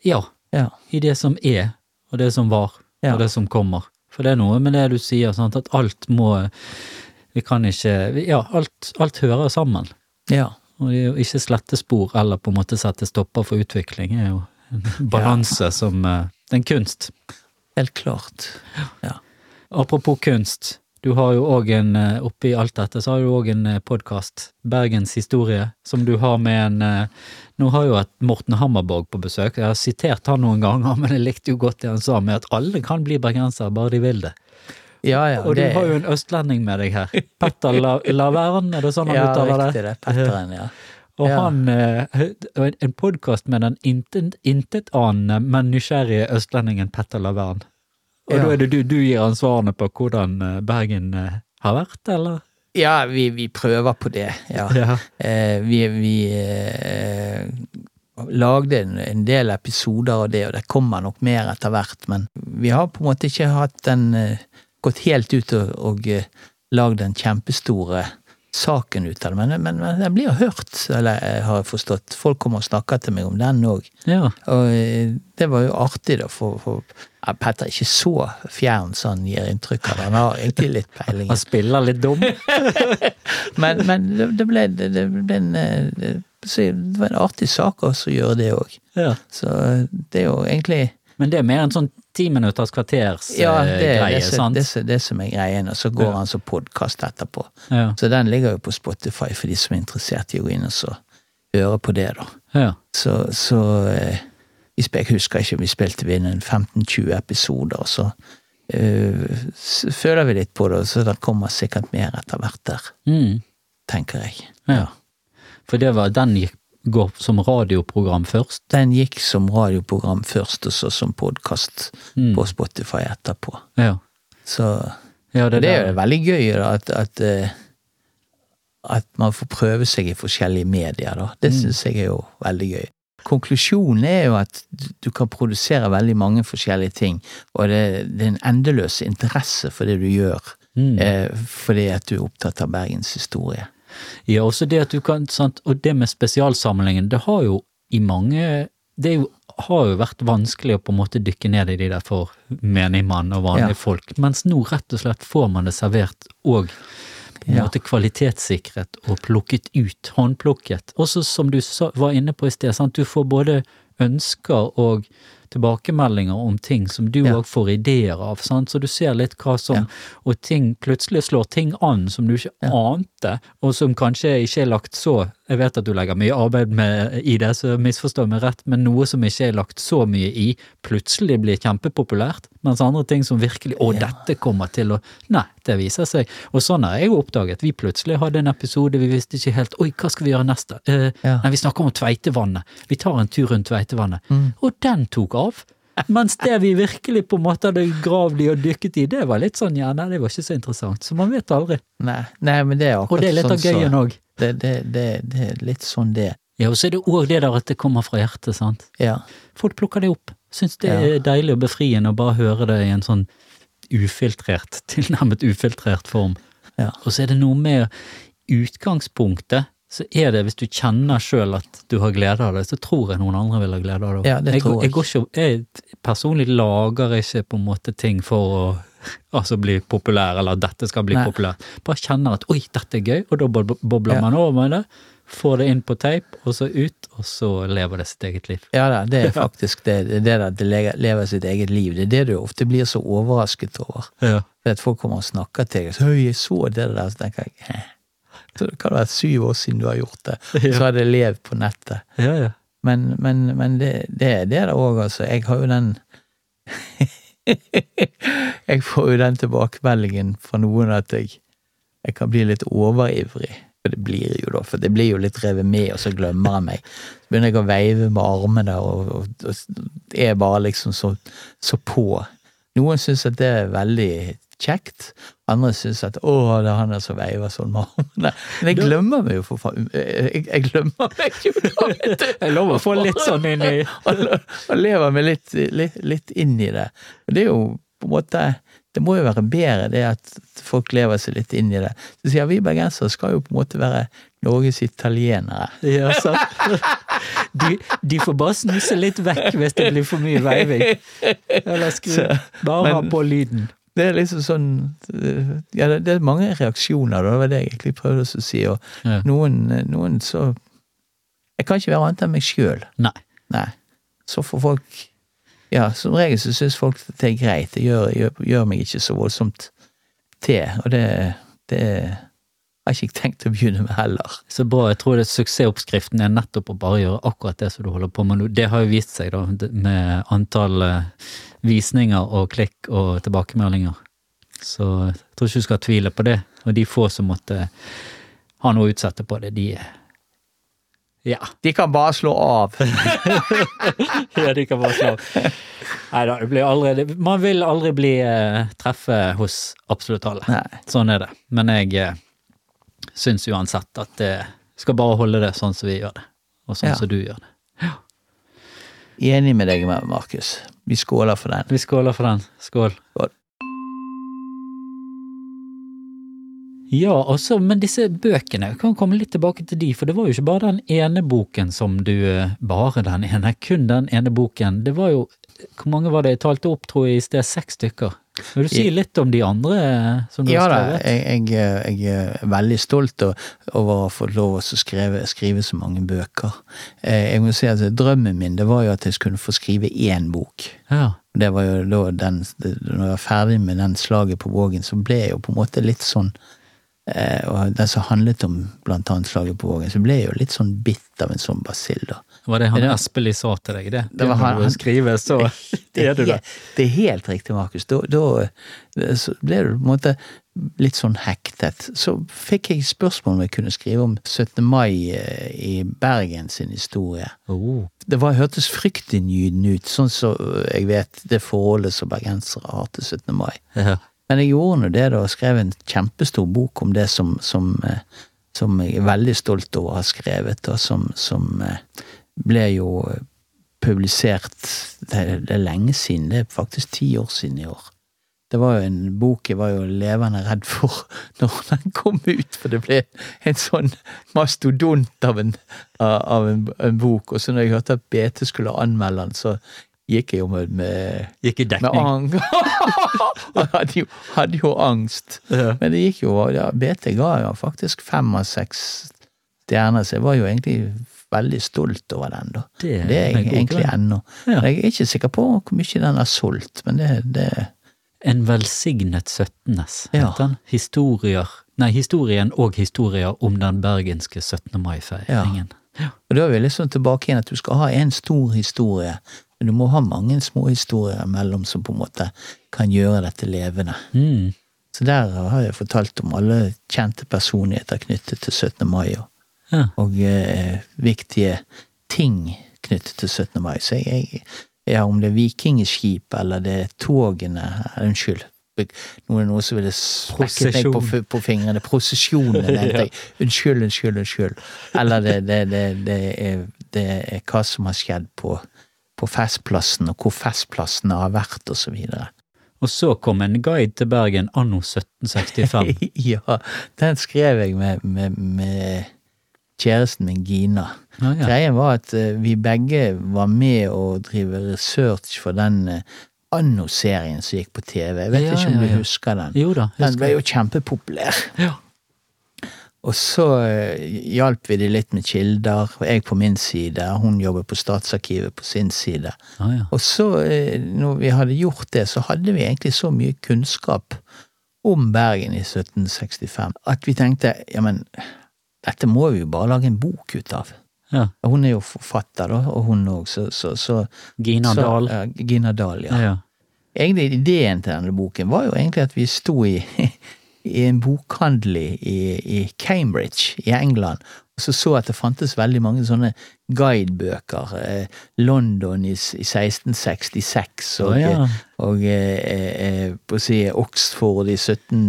Ja, Ja. i det som er, og det som var, og det som kommer. For det er noe med det du sier, sånn at alt må Vi kan ikke Ja, alt, alt hører sammen. ja. Og ikke slette spor eller på en måte sette stopper for utvikling, er jo en balanse som eh, Det er en kunst. Helt klart. Ja. Apropos kunst, du har jo òg en eh, Oppi alt dette så har du òg en podkast, Bergens historie, som du har med en eh, Nå har jo et Morten Hammerborg på besøk, jeg har sitert han noen ganger, men jeg likte jo godt det han sa med at alle kan bli bergensere, bare de vil det. Ja, ja, Og du det- har jo en østlending med deg her. Petter La Lavern, er det sånn han ja, uttaler riktig det? det. Petteren, ja. Og Ja. han eh, en- podkast med den intet- intetanende, men nysgjerrige østlendingen Petter Lavern. Og Ja. da er det du, du gir han svarene på hvordan eh, Bergen eh, har vært, eller? Ja, vi, vi prøver på det, ja. Ja. Eh, vi vi eh, lagde en, en del episoder av det, og det kommer nok mer etter hvert, men vi har på en måte ikke hatt den eh, gått helt ut og, og eh, lagd den kjempestore saken ut av det, men, men, men den blir hørt, eller har jeg forstått. Folk kommer og snakker til meg om den òg. ja. Og eh, det var jo artig, da, for, for Petter er ikke så fjern som han gir inntrykk av. Han har egentlig litt peiling. Han spiller litt dum. Men, men det, ble, det, det ble en eh, det, var en artig sak også å gjøre det òg. Ja. Så det er jo egentlig Men det er mer en sånn ti minutters kvarters Ja, eh, det greie, det, sant? det, det som er greien, og så går Ja. han som podkast etterpå. Ja. Så den ligger jo på Spotify for de som er interessert i å gå inn og så høre på det, da. ja. Så, så eh, Jeg husker ikke, vi spilte vi inn en 15-20 episoder, og så eh, føler vi litt på det, så det kommer sikkert mer etter hvert der, Mm. tenker jeg. ja. For det var, den gikk, går som radioprogram først. Den gikk som radioprogram først, og så som podkast Mm. på Spotify etterpå. Ja. Så ja det, det er jo veldig gøy da, at, at, eh, at man får prøve seg i forskjellige medier, da. Det Mm. syns jeg er jo veldig gøy. Konklusjonen er jo at du- du kan produsere veldig mange forskjellige ting, og det, det er en endeløs interesse for det du gjør, Mm. eh, fordi at du er opptatt av Bergens historie. Ja, også det at du kan, sant, og det med spesialsamlingen, det har jo i mange Det jo, har jo vært vanskelig å på en måte dykke ned i de der for menigmann og vanlige Ja. folk, mens nå rett og slett får man det servert og på en Ja. måte kvalitetssikret og plukket ut, håndplukket. Også som du var inne på i sted, sant, du får både ønsker og tilbakemeldinger om ting som du Ja. får ideer av, sant, så du ser litt hva som Ja. Og ting plutselig slår ting an som du ikke ante, og som kanskje ikke er lagt så Jeg vet at du legger mye arbeid med, i det, så misforstå meg rett, men noe som ikke er lagt så mye i, plutselig blir kjempepopulært, mens andre ting som virkelig Å, Ja. dette kommer til å Nei, det viser seg. Og sånn har jeg jo oppdaget. Vi plutselig hadde en episode, vi visste ikke helt Oi, hva skal vi gjøre neste? Eh, Ja. Nei, vi snakker om Tveitevannet. Vi tar en tur rundt Tveitevannet. Mm. Og den tok av. Mens det vi virkelig på en måte hadde gravd i og dykket i, det var litt sånn ja, nei, det var ikke så interessant. Så man vet aldri. Nei, nei, men det er akkurat Og det er litt av sånn gøyen òg. Det, det, det, det er litt sånn det. Ja, og så er det òg det der at det kommer fra hjertet, sant. Ja. Folk plukker det opp. Syns det Ja. er deilig og befriende å bare høre det i en sånn ufiltrert, tilnærmet ufiltrert form. Ja. Og så er det noe med utgangspunktet, så er det hvis du kjenner sjøl at du har glede av det, så tror jeg noen andre vil ha glede av det. Ja, det jeg, jeg. jeg, ikke, jeg personlig lager ikke på en måte ting for å altså bli populær, eller at dette skal bli Nei. populært. Bare kjenner at oi, dette er gøy, og da bobler Ja. man over med det. Får det inn på tape, og så ut, og så lever det sitt eget liv. Ja da, det er faktisk det, det, det at det lever, sitt eget liv. Det er det du ofte blir så overrasket over. Ja. For at folk kommer og snakker til deg og sier 'Høy, jeg så det der', så tenker jeg Hæ? Så det kan være syv år siden du har gjort det, og så har det levd på nettet. Ja, ja. Men, men, men det, det er det òg, altså. Jeg har jo den Jeg får jo den tilbakemeldingen fra noen at jeg, jeg kan bli litt overivrig. For det blir jo da, for det blir jo litt revet med, og så glemmer jeg meg. Så begynner jeg å veive med armene, og, og, og er bare liksom så, så på. Noen syns at det er veldig kjekt, andre syns at å, det er han der som veiver sånn med armene. Men jeg glemmer meg jo for faen. Jeg, jeg glemmer meg jo da, vet du. Jeg lover å få litt sånn inn i og, lever meg litt, litt, litt inn i det. Og det er jo på en måte Det må jo være bedre det at folk lever seg litt inn i det. Så sier vi bergensere skal jo på en måte være Norges italienere. Ja, sant. De, de får bare snuse litt vekk hvis det blir for mye veiving. Eller skru Bare ha på lyden. Det er liksom sånn Ja, det, det er mange reaksjoner, da. Det var det jeg egentlig prøvde å si. Og Ja. noen, noen så Jeg kan ikke være annet enn meg sjøl. Nei. Nei. Så får folk Ja, som regel så syns folk at det er greit. Det gjør, gjør, gjør meg ikke så voldsomt til. Og det, det har ikke tenkt å begynne med heller. Så bra. Jeg tror det suksessoppskriften er nettopp å bare gjøre akkurat det som du holder på med nå. Det har jo vist seg, da, med antall eh, visninger og klikk og tilbakemeldinger. Så jeg tror ikke du skal tvile på det. Og de få som måtte ha noe å utsette på det, de Ja. De kan bare slå av. ja, de kan bare slå av. Nei da, det blir aldri Man vil aldri bli eh, treffe hos absolutt alle. Nei. Sånn er det. Men jeg eh, syns uansett at det skal bare holde det sånn som vi gjør det, og sånn Ja. som du gjør det. Enig med deg, Markus. Vi skåler for den. Vi skåler for den. Skål. Skål. Ja, også, men disse bøkene, vi kan komme litt tilbake til de, for det var jo ikke bare den ene boken som du eh, Bare den ene, kun den ene boken. Det var jo Hvor mange var det jeg talte opp, tror jeg, i sted? Seks stykker. Vil du si litt om de andre eh, som du Ja har skrevet? jeg, jeg, jeg er veldig stolt over å få lov å skrive, skrive så mange bøker. Eh, Jeg må si at Drømmen min det var jo at jeg skulle få skrive én bok. Ja. Det var jo da den, Når jeg var ferdig med den slaget på Vågen, så ble jeg jo på en måte litt sånn eh, Og den som handlet om blant annet slaget på Vågen, så ble jeg jo litt sånn bitt av en sånn basill, da. Var det han ja. Espelid sa til deg, det? Det var han, han- skriver, så er du det. det er helt riktig, Markus. Da, da så ble du på en måte litt sånn hektet. Så fikk jeg spørsmål om jeg kunne skrive om 17. mai eh, i Bergen sin historie. Oh. Det var, hørtes fryktinngytende ut, sånn som jeg vet det forholdet som bergensere har til 17. mai. Ja. Men jeg gjorde nå det da, og skrev en kjempestor bok om det som, som, eh, som jeg er veldig stolt over å ha skrevet, og som, som eh, ble jo publisert det, det er lenge siden, det er faktisk ti år siden i år. Det var jo en bok jeg var jo levende redd for når den kom ut, for det ble en sånn mastodont av en, av en, en bok. Og så når jeg hørte at BT skulle anmelde den, så gikk jeg jo med, med Gikk i dekning. Han hadde jo, hadde jo angst. Ja. Men det gikk jo ja, BT ga jo faktisk fem av seks stjerner, så jeg var jo egentlig veldig stolt over den, da. Det er Det er jeg egentlig ennå. Ja. Jeg er ikke sikker på hvor mye den har solgt, men det, det En velsignet 17. Ja. heter den. Historier Nei, historien og historier om den bergenske 17. mai-feiringen. Ja. Og da er vi liksom tilbake igjen at du skal ha en stor historie, men du må ha mange små historier imellom som på en måte kan gjøre dette levende. Mm. Så der har jeg fortalt om alle kjente personligheter knyttet til 17. mai, og, Ja. og eh, viktige ting knyttet til 17. mai. Så jeg, ja, om det er vikingskip eller det er togene Unnskyld. Nå er det noe som ville spekket meg på, på fingrene. Prosesjonene, ja. Unnskyld, unnskyld, unnskyld. Eller det, det, det, det, er, det er hva som har skjedd på, på Festplassen, og hvor Festplassene har vært, og så videre. Og så kom en guide til Bergen anno 1765. ja, den skrev jeg med, med, med kjæresten min Gina. Ah, ja. Greien var at eh, vi begge var med å drive research for den eh, Anno-serien som gikk på TV. Jeg vet Ja, ikke om du husker den? Jo da. Den husker ble jo kjempepopulær. Ja. Og så eh, hjalp vi de litt med kilder, jeg på min side, hun jobber på Statsarkivet på sin side. Ah, ja. Og så, når vi hadde gjort det, så hadde vi egentlig så mye kunnskap om Bergen i 1765 at vi tenkte ja, men dette må vi jo bare lage en bok ut av. ja. Hun er jo forfatter, da, og hun òg, så, så, så Gina så, Dahl. ja, Gina Dahl, ja. Ja. Egentlig ideen til denne boken var jo egentlig at vi sto i, i en bokhandel i, i Cambridge i England, så så at det fantes veldig mange sånne guidebøker. Eh, London i, i 1666 og, Å, ja. og eh, eh, si Oxford i 17,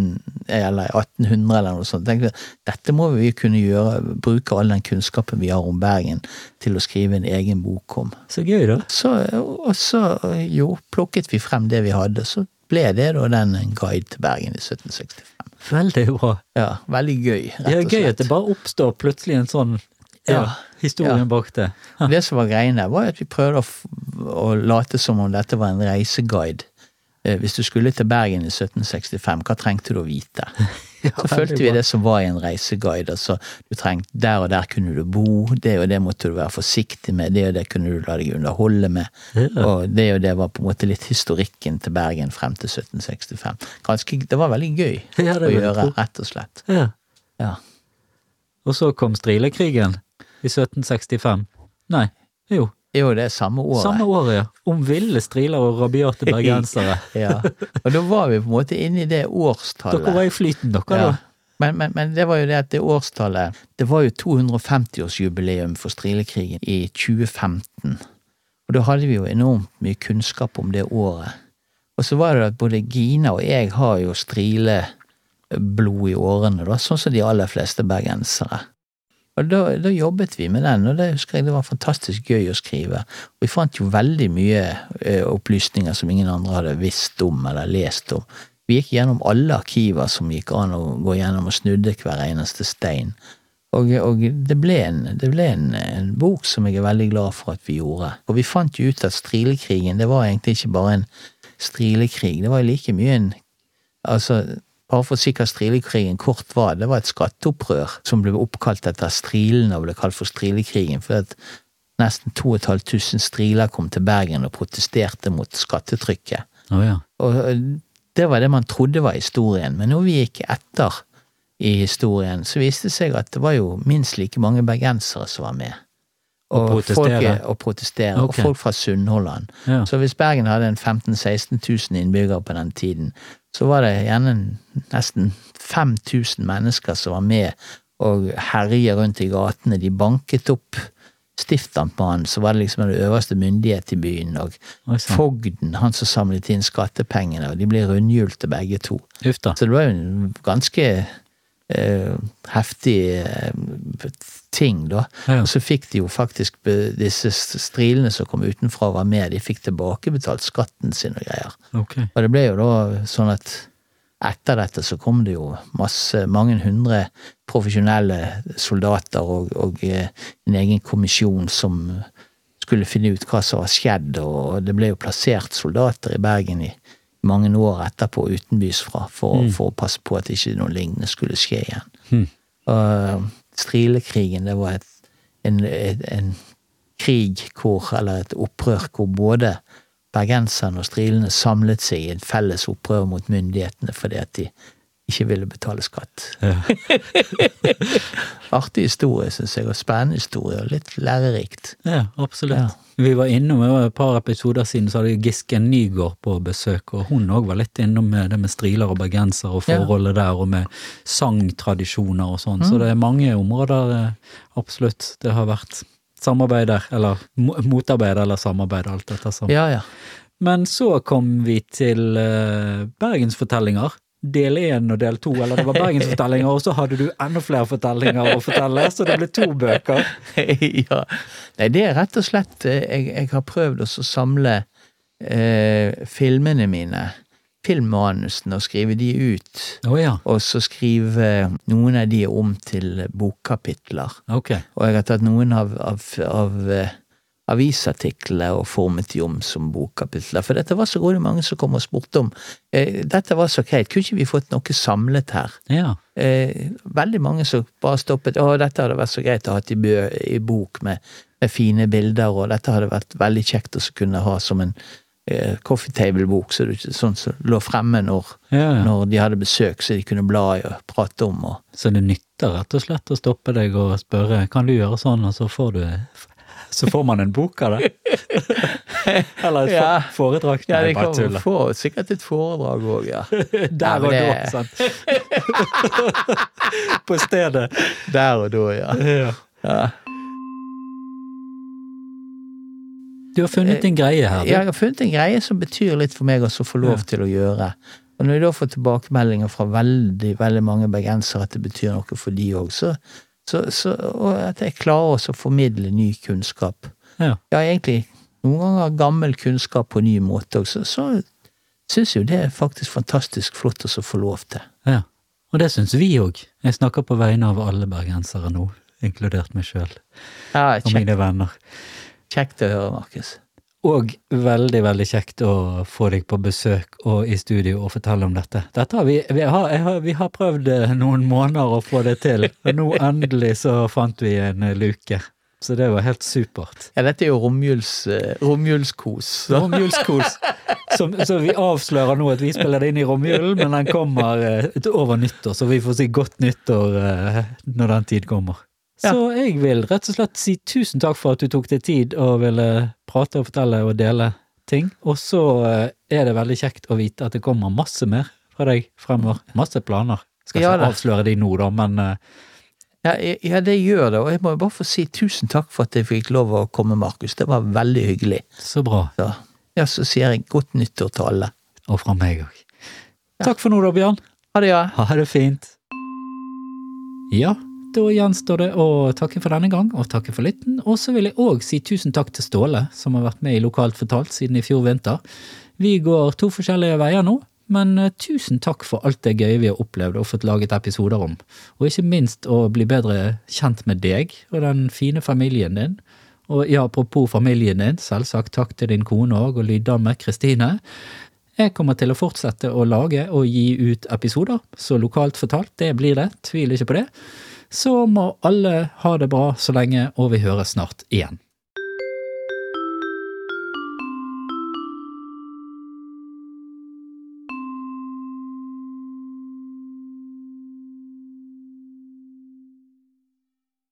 eller 1800 eller noe sånt. Tenkte, dette må vi kunne gjøre, bruke all den kunnskapen vi har om Bergen til å skrive en egen bok om. Så gøy, da. Så, og så jo, plukket vi frem det vi hadde, så ble det da den guide til Bergen i 1765. Veldig bra. Ja, veldig gøy, rett og gøy at det bare oppstår plutselig en sånn ja, Ja. historien Ja. bak det. Det som var greien der, var at vi prøvde å, å late som om dette var en reiseguide. Eh, Hvis du skulle til Bergen i 1765, hva trengte du å vite? Ja, Så følte fulgte vi det som var i en reiseguide. altså du trengte, Der og der kunne du bo, det og det måtte du være forsiktig med, det og det kunne du la deg underholde med. Ja. Og det og det var på en måte litt historikken til Bergen frem til 1765. Ganske, det var veldig gøy Ja, å gjøre, rett og slett. Ja. Ja. Og så kom strilekrigen i 1765. Nei, jo. Jo, det er samme året. Samme året, ja. Om ville striler og rabiate bergensere. ja. Og da var vi på en måte inne i det årstallet. Dere var i flyten, dere, Ja. da. Men, men, men det var jo det at det årstallet Det var jo 250-årsjubileum for strilekrigen i 2015. Og da hadde vi jo enormt mye kunnskap om det året. Og så var det at både Gina og jeg har jo strileblod i årene, da, sånn som de aller fleste bergensere. Og da, da jobbet vi med den, og det husker jeg det var fantastisk gøy å skrive. Og vi fant jo veldig mye eh, opplysninger som ingen andre hadde visst om eller lest om. Vi gikk gjennom alle arkiver som gikk an å gå gjennom, og snudde hver eneste stein. Og, og det ble, en, det ble en, en bok som jeg er veldig glad for at vi gjorde. Og vi fant jo ut at strilekrigen, det var egentlig ikke bare en strilekrig, det var like mye en Altså, bare for å si hva strilekrigen kort var, det var et skatteopprør som ble oppkalt etter strilene og ble kalt for strilekrigen, fordi at nesten 2500 striler kom til Bergen og protesterte mot skattetrykket. Oh, ja. Og eh, det var det man trodde var historien, men når vi gikk etter i historien, så viste det seg at det var jo minst like mange bergensere som var med. Og protestere. Folk, og protestere, okay. og folk fra Sunnhordland. Ja. Så hvis Bergen hadde en 15 000-16 000 innbyggere på den tiden, så var det gjerne nesten 5000 mennesker som var med og herje rundt i gatene. De banket opp stiftamtmannen, så var det liksom den øverste myndighet i byen, og Oi fogden, han som samlet inn skattepengene, og de ble rundhjulte begge to. Så det var jo en ganske eh, heftig eh, ting, da. Ja. Og så fikk de jo faktisk disse strilene som kom utenfra og var med, de fikk tilbakebetalt skatten sin og greier. Okay. Og det ble jo da sånn at etter dette så kom det jo masse, mange hundre profesjonelle soldater og, og eh, en egen kommisjon som skulle finne ut hva som var skjedd, og det ble jo plassert soldater i Bergen i mange år etterpå utenbys fra, for, for å passe på at ikke noe lignende skulle skje igjen. Mm. Strilekrigen, det var et, en, et, en krig hvor, eller et opprør hvor både bergenserne og strilene samlet seg i et felles opprør mot myndighetene fordi at de ikke ville betale skatt. Ja. Artig historie, syns jeg, og spennende historie, og litt lærerikt. Ja, absolutt. Ja. Vi var innom et par episoder siden, så hadde Giske Nygård på besøk, og hun òg var litt innom med det med striler og bergenser og forholdet der, og med sangtradisjoner og sånn. Mm. Så det er mange områder, eh, absolutt, det har vært samarbeider, eller motarbeider, motarbeid eller samarbeid, alt dette sammen. Ja, ja. Men så kom vi til uh, bergensfortellinger. Del én og del to, eller det var bergensfortellinger, og så hadde du enda flere fortellinger å fortelle, så det ble to bøker. ja. Nei, det er rett og slett eh, Jeg, jeg har prøvd å samle eh, filmene mine, filmmanusene, og skrive de ut. Oh, ja, Og så skrive noen av de om til bokkapitler. Okay. Og jeg har tatt noen av, av, av avisartiklene og formet de om som bokkapitler. For dette var så gode mange som kom og spurte om eh, Dette var så greit, kunne ikke vi fått noe samlet her? Ja. eh, veldig mange som bare stoppet Å, dette hadde vært så greit å ha i, i bok med, med fine bilder, og dette hadde vært veldig kjekt å kunne ha som en eh, coffee table-bok, så sånn som lå fremme når, ja. når de hadde besøk, så de kunne bla i og prate om. Og, Så det nytter rett og slett å stoppe deg og spørre kan du gjøre sånn, og så får du Så får man en bok av det. Eller et Ja. foredrag. foredrag. ja, det bare tuller. få sikkert et foredrag òg, ja. Der og da, sant. På stedet. Der og da, ja. Ja. ja. Du har funnet en greie her, du. Jeg har funnet en greie som betyr litt for meg å få lov til å gjøre. Og når jeg da får tilbakemeldinger fra veldig veldig mange bergensere at det betyr noe for de òg, så, så, så Og at jeg klarer også å formidle ny kunnskap. Ja. Ja, egentlig noen ganger gammel kunnskap på ny måte òg, så, så syns jo det er faktisk fantastisk flott å få lov til. ja. Og det syns vi òg. Jeg snakker på vegne av alle bergensere nå, inkludert meg sjøl Ja, og mine venner. kjekt å høre, Markus. Og veldig, veldig kjekt å få deg på besøk og i studio og fortelle om dette. Dette har vi, vi, har, har, vi har prøvd eh, noen måneder å få det til, og nå endelig så fant vi en eh, luke. Så det var helt supert. Ja, dette er jo romjuls, eh, romjulskos. Romjulskos. Så, så vi avslører nå at vi spiller det inn i romjulen, men den kommer over nyttår, så vi får si godt nyttår når den tid kommer. Ja. Så jeg vil rett og slett si tusen takk for at du tok deg tid og ville prate og fortelle og dele ting. Og så eh, er det veldig kjekt å vite at det kommer masse mer fra deg fremover. Masse planer. Skal ikke ja, avsløre de nå, da, men eh, Ja, ja, det gjør det, og jeg må bare få si tusen takk for at jeg fikk lov å komme, Markus. Det var veldig hyggelig. så bra. Så, ja, så sier jeg godt nyttår til alle. Og fra meg òg. Takk for nå da, Bjørn. Ha det, ja. Ha det fint. Ja, da gjenstår det å takke for denne gang, og takke for lytten. Og så vil jeg òg si tusen takk til Ståle, som har vært med i Lokalt fortalt siden i fjor vinter. Vi går to forskjellige veier nå, men eh, tusen takk for alt det gøye vi har opplevd og fått laget episoder om. Og ikke minst å bli bedre kjent med deg og den fine familien din. Og ja, apropos familien din, selvsagt takk til din kone òg, og lyddame Kristine. Jeg kommer til å fortsette å lage og gi ut episoder, så lokalt fortalt, det blir det, tvil ikke på det. Så må alle ha det bra så lenge, og vi høres snart igjen.